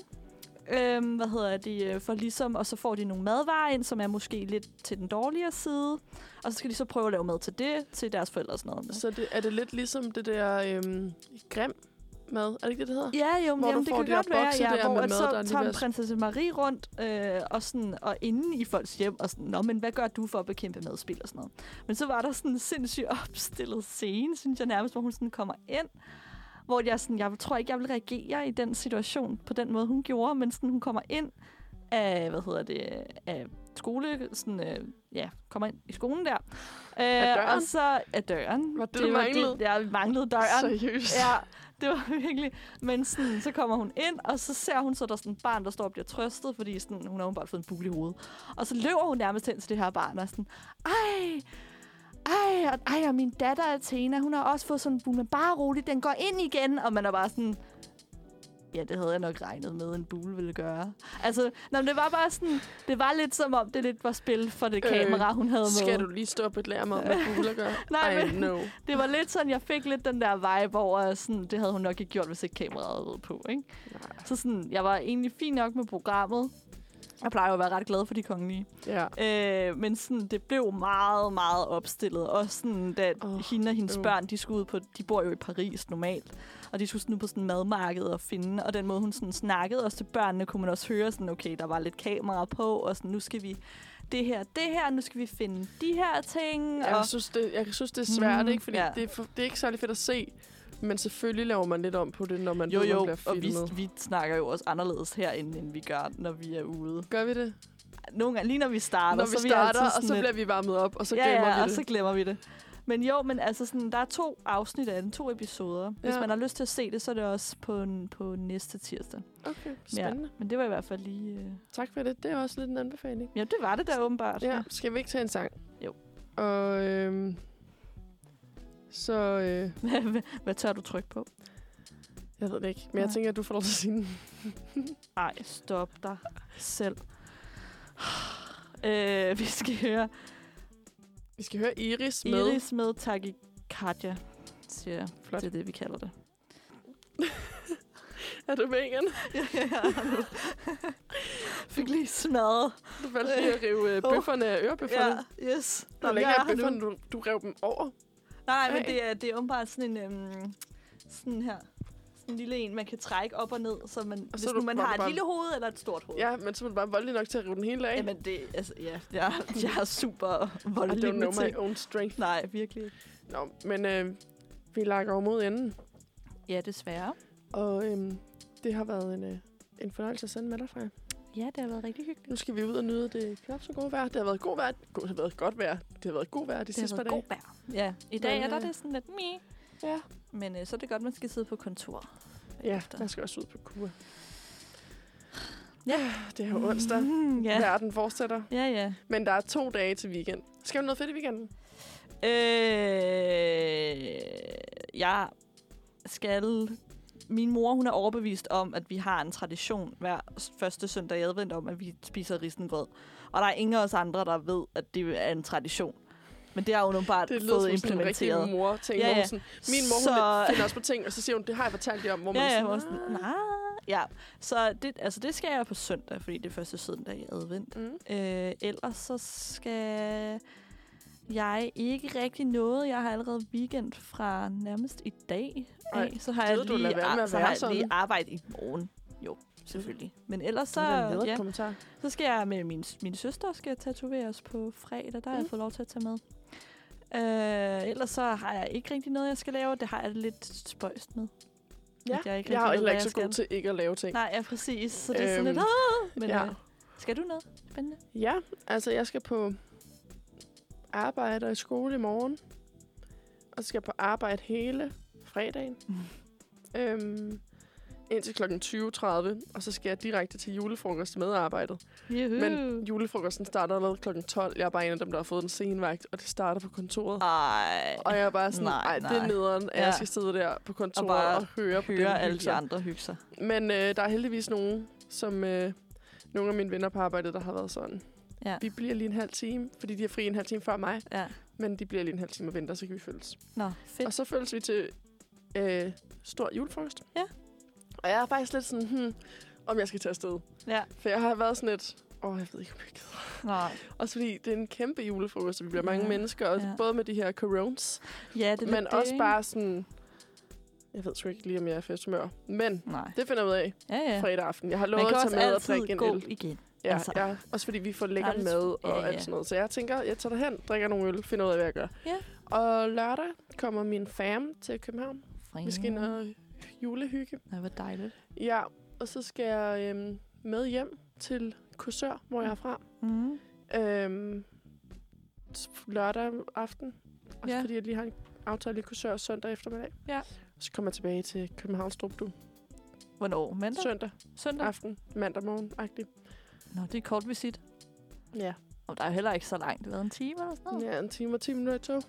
Øhm, hvad hedder det? øh, For ligesom, og så får de nogle madvarer ind, som er måske lidt til den dårligere side. Og så skal de så prøve at lave mad til det, til deres forældre og sådan noget. Så det, er det lidt ligesom det der øhm, grim mad? Er det ikke det, det hedder? Ja, jo, men jamen, det får kan de godt være, ja, der hvor med mad, så der er tager at- prinsesse Marie rundt øh, og, sådan, og inde i folks hjem og sådan, Nå, men hvad gør du for at bekæmpe madspil og sådan noget? Men så var der sådan en sindssygt opstillet scene, synes jeg nærmest, hvor hun sådan kommer ind, hvor jeg, sådan, jeg tror ikke, jeg vil reagere i den situation på den måde, hun gjorde, men sådan, hun kommer ind af, hvad hedder det, af skole, sådan, øh, ja, kommer ind i skolen der. Øh? Og så af døren. Var det, du manglede? Det, jeg manglede døren. Seriøst? Ja, det var virkelig. Men sådan, så kommer hun ind, og så ser hun så, der er sådan et barn, der står og bliver trøstet, fordi sådan, hun har bare fået en bule i hovedet. Og så løber hun nærmest hen til det her barn, og sådan, ej, ej, og, ej, og min datter Athena, hun har også fået sådan en bule, bare roligt, den går ind igen. Og man er bare sådan, ja, det havde jeg nok regnet med, en bule ville gøre. Altså, men det var bare sådan, det var lidt som om, det lidt var spil for det Øh, kamera, hun havde med. Skal du lige stå på et lærer om, hvad Google gør? Nej, I men- know. Det var lidt sådan, jeg fik lidt den der vibe over, sådan, det havde hun nok ikke gjort, hvis ikke kameraet havde på, ikke? Nej. Så sådan, jeg var egentlig fin nok med programmet. Jeg plejer jo at være ret glad for de kongelige. Ja. Øh, men sådan, det blev meget, meget opstillet. Også sådan, da oh, hende og hendes øv. børn, de skulle ud på, de bor jo i Paris normalt, og de skulle sådan ud på sådan madmarked og finde, og den måde, hun sådan snakkede også til børnene, kunne man også høre sådan, okay, der var lidt kamera på, og sådan, nu skal vi det her, det her, nu skal vi finde de her ting. Jeg og, synes, det, jeg synes, det er svært, Mm, ikke? Fordi ja. det, er for, det er ikke særlig fedt at se. Men selvfølgelig laver man lidt om på det, når man jo, ved, man jo, bliver og vi, filmet. vi snakker jo også anderledes herinde, end vi gør, når vi er ude. Gør vi det? Nogle gange, lige når vi starter, Når vi så er vi starter, og så bliver vi varmet op, og så ja, glemmer ja, vi og det. så glemmer vi det. Men jo, men altså sådan, der er to afsnit af den, to episoder. Hvis Ja. man har lyst til at se det, så er det også på, en, på næste tirsdag. Okay, spændende. Men det var i hvert fald lige... Øh... Tak for det. Det er også lidt en anbefaling. Ja, det var det der åbenbart. Ja, skal vi ikke tage en sang? Jo. Og øhm, så, øh, Hvad, hvad, tør du trykke på? jeg ved det ikke, men jeg Nej. tænker, at du får lov til at sige den. Ej, stop dig selv. øh, vi skal høre Vi skal høre Iris med. Iris med Tagikatja, siger jeg. Flot. Det er det, vi kalder det. Er du med igen? ja, ja, ja. Fik lige smadret. Du valgte lige at rive øh, bøfferne af ørebøfferne. Ja, yes. Jeg er her nu. bøfferne? Du, du rev dem over. Nej, men det er, det er åbenbart sådan en... Øhm, sådan her. Sådan en lille en, man kan trække op og ned, så man, hvis så er nu man har et bare- lille hoved eller et stort hoved. Ja, men så er man bare voldelig nok til at rive den hele af. Jamen det, altså, ja, jeg, jeg er super I voldelig don't know my ting. own strength. Nej, virkelig. Nå, men øh, vi lager over mod enden. Ja, desværre. Og øhm, det har været en, øh, en fornøjelse at sende med dig, Freja. Ja, det har været rigtig hyggeligt. Nu skal vi ud og nyde det knap så gode vejr. Det har været god vejr. God, det har været godt vejr. Det har været god vejr de Det sidste har par været dage. god vejr. Ja, i dag Men, er der øh, det sådan lidt mi. Ja. Men øh, så er det godt, man skal sidde på kontor. Ja, bagefter. jeg skal også ud på kur. Ja. Det er jo onsdag. Mm, Ja. ja. Verden fortsætter. ja, ja. Men der er to dage til weekend. Skal vi noget fedt i weekenden? Øh, jeg skal... Min mor, hun er overbevist om, at vi har en tradition hver første søndag i advent om, at vi spiser risengrød. Og der er ingen af os andre, der ved, at det er en tradition. Men det har hun jo bare Det lyder fået som en implementeret. mor-ting. Ja, Ja, min mor, hun Så- finder også på ting, og så siger hun, det har jeg fortalt jer om, hvor man Ja, ja, sådan, sådan, nej. Ja, så det, altså det skal jeg på søndag, fordi det er første søndag i advent. Mm. Øh, ellers så skal jeg ikke rigtig noget. Jeg har allerede weekend fra nærmest i dag. Ej, Af. Så har jeg du lige, med ar- så har jeg sådan? lige arbejde i morgen. Jo, selvfølgelig. Men ellers så, ja. kommentar. så skal jeg med min, min søster skal tatoveres på fredag. Der har jeg Mm. fået lov til at tage med. Øh, ellers så har jeg ikke rigtig noget, jeg skal lave. Det har jeg lidt spøjst med. Ja, jeg ikke jeg er heller ikke jeg så god til ikke at lave ting. Nej, ja, præcis. Så det er sådan Øhm, lidt... "Ah!" Men ja. ja. øh, skal du noget spændende? Ja, altså jeg skal på arbejde og i skole i morgen. Og så skal jeg på arbejde hele fredagen. Mm. Øhm, indtil kl. 20.30. Og så skal jeg direkte til julefrokost med arbejdet. Juhu. Men julefrokosten starter allerede kl. 12. Jeg er bare en af dem, der har fået den senvagt, og det starter på kontoret. Ej, Og jeg er bare sådan, Nej, nej, det er nederen, at Ja. jeg skal sidde der på kontoret og, bare og høre på høre alle hygge de andre hygge sig. Men øh, der er heldigvis nogen, som øh, nogle af mine venner på arbejdet, der har været sådan. Ja. Vi bliver lige en halv time, fordi de er fri en halv time før mig. Ja. Men de bliver lige en halv time og venter, så kan vi følges. Nå, fedt. Og så følges vi til øh, stor julefrokost. Ja. Og jeg er faktisk lidt sådan, hmm, om jeg skal tage afsted. Ja. For jeg har været sådan lidt, åh, jeg ved ikke, om jeg gider. Nej. Også fordi det er en kæmpe julefrokost, og vi bliver mange Ja. mennesker, og Ja. både med de her corones, Ja, det er men lidt også det, bare sådan, jeg ved sgu ikke lige, om jeg er festhumør. Men? Nej. det finder jeg ud af Ja, ja. fredag aften. Jeg har lovet at tage med og drikke en øl. igen. Ja, altså. ja, også fordi vi får lækker Aldrig- mad og ja, alt ja. sådan noget. Så jeg tænker, jeg tager derhen, drikker nogle øl, finder ud af, hvad jeg gør. Ja. Og lørdag kommer min fam til København. Fring. Vi skal ind og julehygge. Nej, hvor dejligt. Ja, og så skal jeg øhm, med hjem til Kursør, hvor jeg er fra. Mm. Øhm, lørdag aften. Også Ja. fordi jeg lige har en aftale i Kursør søndag eftermiddag. Ja. Og så kommer jeg tilbage til Københavns Drupdu. Hvornår? Mandag? Søndag Søndag? aften, mandag morgen -agtig. Nå, det er kort visit. Ja. Og der er jo heller ikke så langt. Det har en time eller sådan noget. ja, en time og 10 minutter i tog.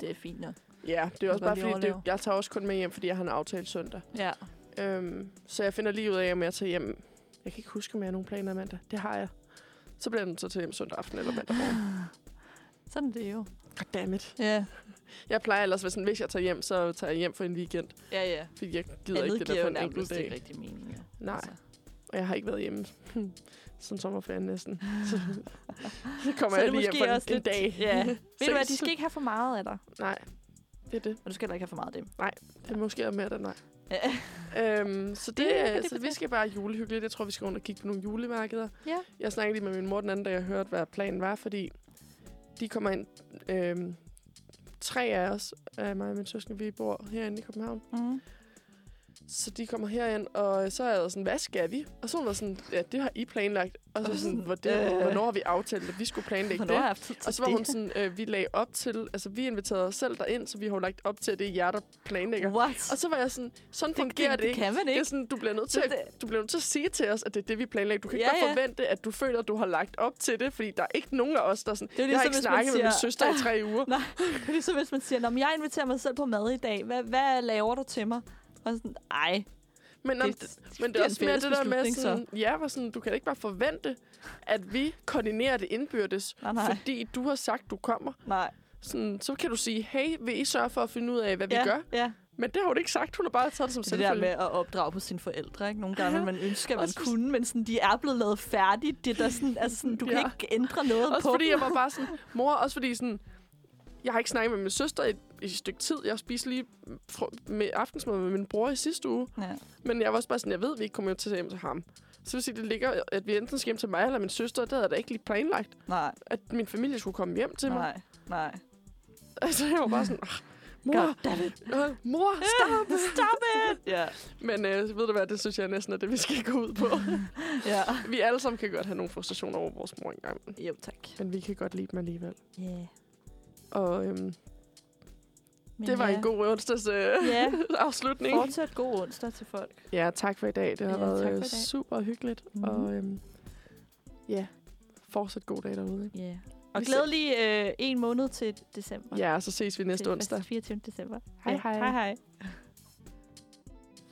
Det er fint nok. Ja, det er også bare fordi, det, jeg tager også kun med hjem, fordi jeg har en aftale søndag. Ja. Øhm, så jeg finder lige ud af, om jeg tager hjem. Jeg kan ikke huske, om jeg har nogle planer mandag. Det har jeg. Så bliver jeg nødt til at tage hjem søndag aften eller mandag morgen. Sådan er det jo. Goddammit. Ja. Jeg plejer ellers, hvis, hvis jeg tager hjem, så tager jeg hjem for en weekend. Ja, ja. Fordi jeg gider Andet ikke det der for en enkelt nærmest ikke dag. rigtig mening. Ja. Nej, Altså. og jeg har ikke været hjemme siden sommerferien næsten. Så, kommer Så er jeg lige hjem for en, også en lidt- dag. Ja. Ved du hvad, de skal ikke have for meget af dig. Nej, det er det. Og du skal heller ikke have for meget af dem. Det er måske mere den. Ja. Øhm, så det, Det kan det de så vi skal bare julehyggeligt. Jeg tror, vi skal rundt og kigge på nogle julemarkeder. Ja. Jeg snakkede lige med min mor den anden dag, jeg hørte, hvad planen var, fordi de kommer ind... Øhm, tre af os, af mig og min søskende, vi bor herinde i København. Mm. Så de kommer herind, og så er jeg sådan, hvad skal vi? Og så var sådan, ja, det har I planlagt. Og så sådan, hvor det, Øh. hvornår har vi aftalt, at vi skulle planlægge Hvornår det? Og så var hun sådan, øh, vi lagde op til, altså vi inviterede os selv derind, så vi har lagt op til, at det er jer, der planlægger. What? Og så var jeg sådan, sådan det, fungerer det, det, det ikke. kan man Det er ikke. sådan, du bliver nødt til, at, du bliver nødt til at sige til os, at det er det, vi planlægger. Du kan ikke Ja, bare ja. forvente, at du føler, at du har lagt op til det, fordi der er ikke nogen af os, der er sådan, Det er jeg har ligesom, ikke snakket med min siger- søster i tre uger. Nej, det er ligesom hvis man siger, Nå, men jeg inviterer mig selv på mad i dag. Hvad, hvad laver du til mig? Og sådan, ej. Men, om, Det- men det er også mere det der med, beslutning, så. sådan, ja, var sådan, du kan ikke bare forvente, at vi koordinerer det indbyrdes, Nej, nej. fordi du har sagt, du kommer. Nej. Sådan, så kan du sige, hey, vil I sørge for at finde ud af, hvad ja, vi gør? Ja. Men det har hun ikke sagt. Hun har bare taget det som Det er det der med selvfølgelig. at opdrage på sine forældre, ikke? Nogle gange, Ja. man ønsker, man Også kunne, men sådan, de er blevet lavet færdigt. Det er der sådan, altså sådan, du kan Ja. ikke ændre noget Også på fordi dem. jeg var bare sådan, mor, også fordi sådan, Jeg har ikke snakket med min søster i, i et stykke tid. Jeg spiste lige med aftensmad med min bror i sidste uge. Ja. Men jeg var også bare sådan, jeg ved, at vi ikke kommer til hjem til ham. Så vil sige, det ligger, at vi enten skal hjem til mig eller min søster. Det havde jeg da ikke lige planlagt, Nej, at min familie skulle komme hjem til mig. nej, nej. Altså, jeg var bare sådan, "Ah, mor, Goddammit. øh, mor, stop! Stop it! Ja, Men øh, ved du hvad, det synes jeg næsten er det, vi skal gå ud på. ja. vi alle sammen kan godt have nogle frustrationer over vores mor engang. Jo, tak. Men vi kan godt lide dem alligevel. Yeah. Og øhm, Men det var ja. en god onsdags øh, Ja. afslutning. Fortsat god onsdag til folk. Ja, tak for i dag. Det har Ja, været øh, super hyggeligt. Mhm. Og øhm, ja, fortsat god dag derude. Ja. Yeah. Og glædelig øh, en måned til december. Ja, så ses vi næste til onsdag. 24. december. Hej, Ja, hej. Hej, hej.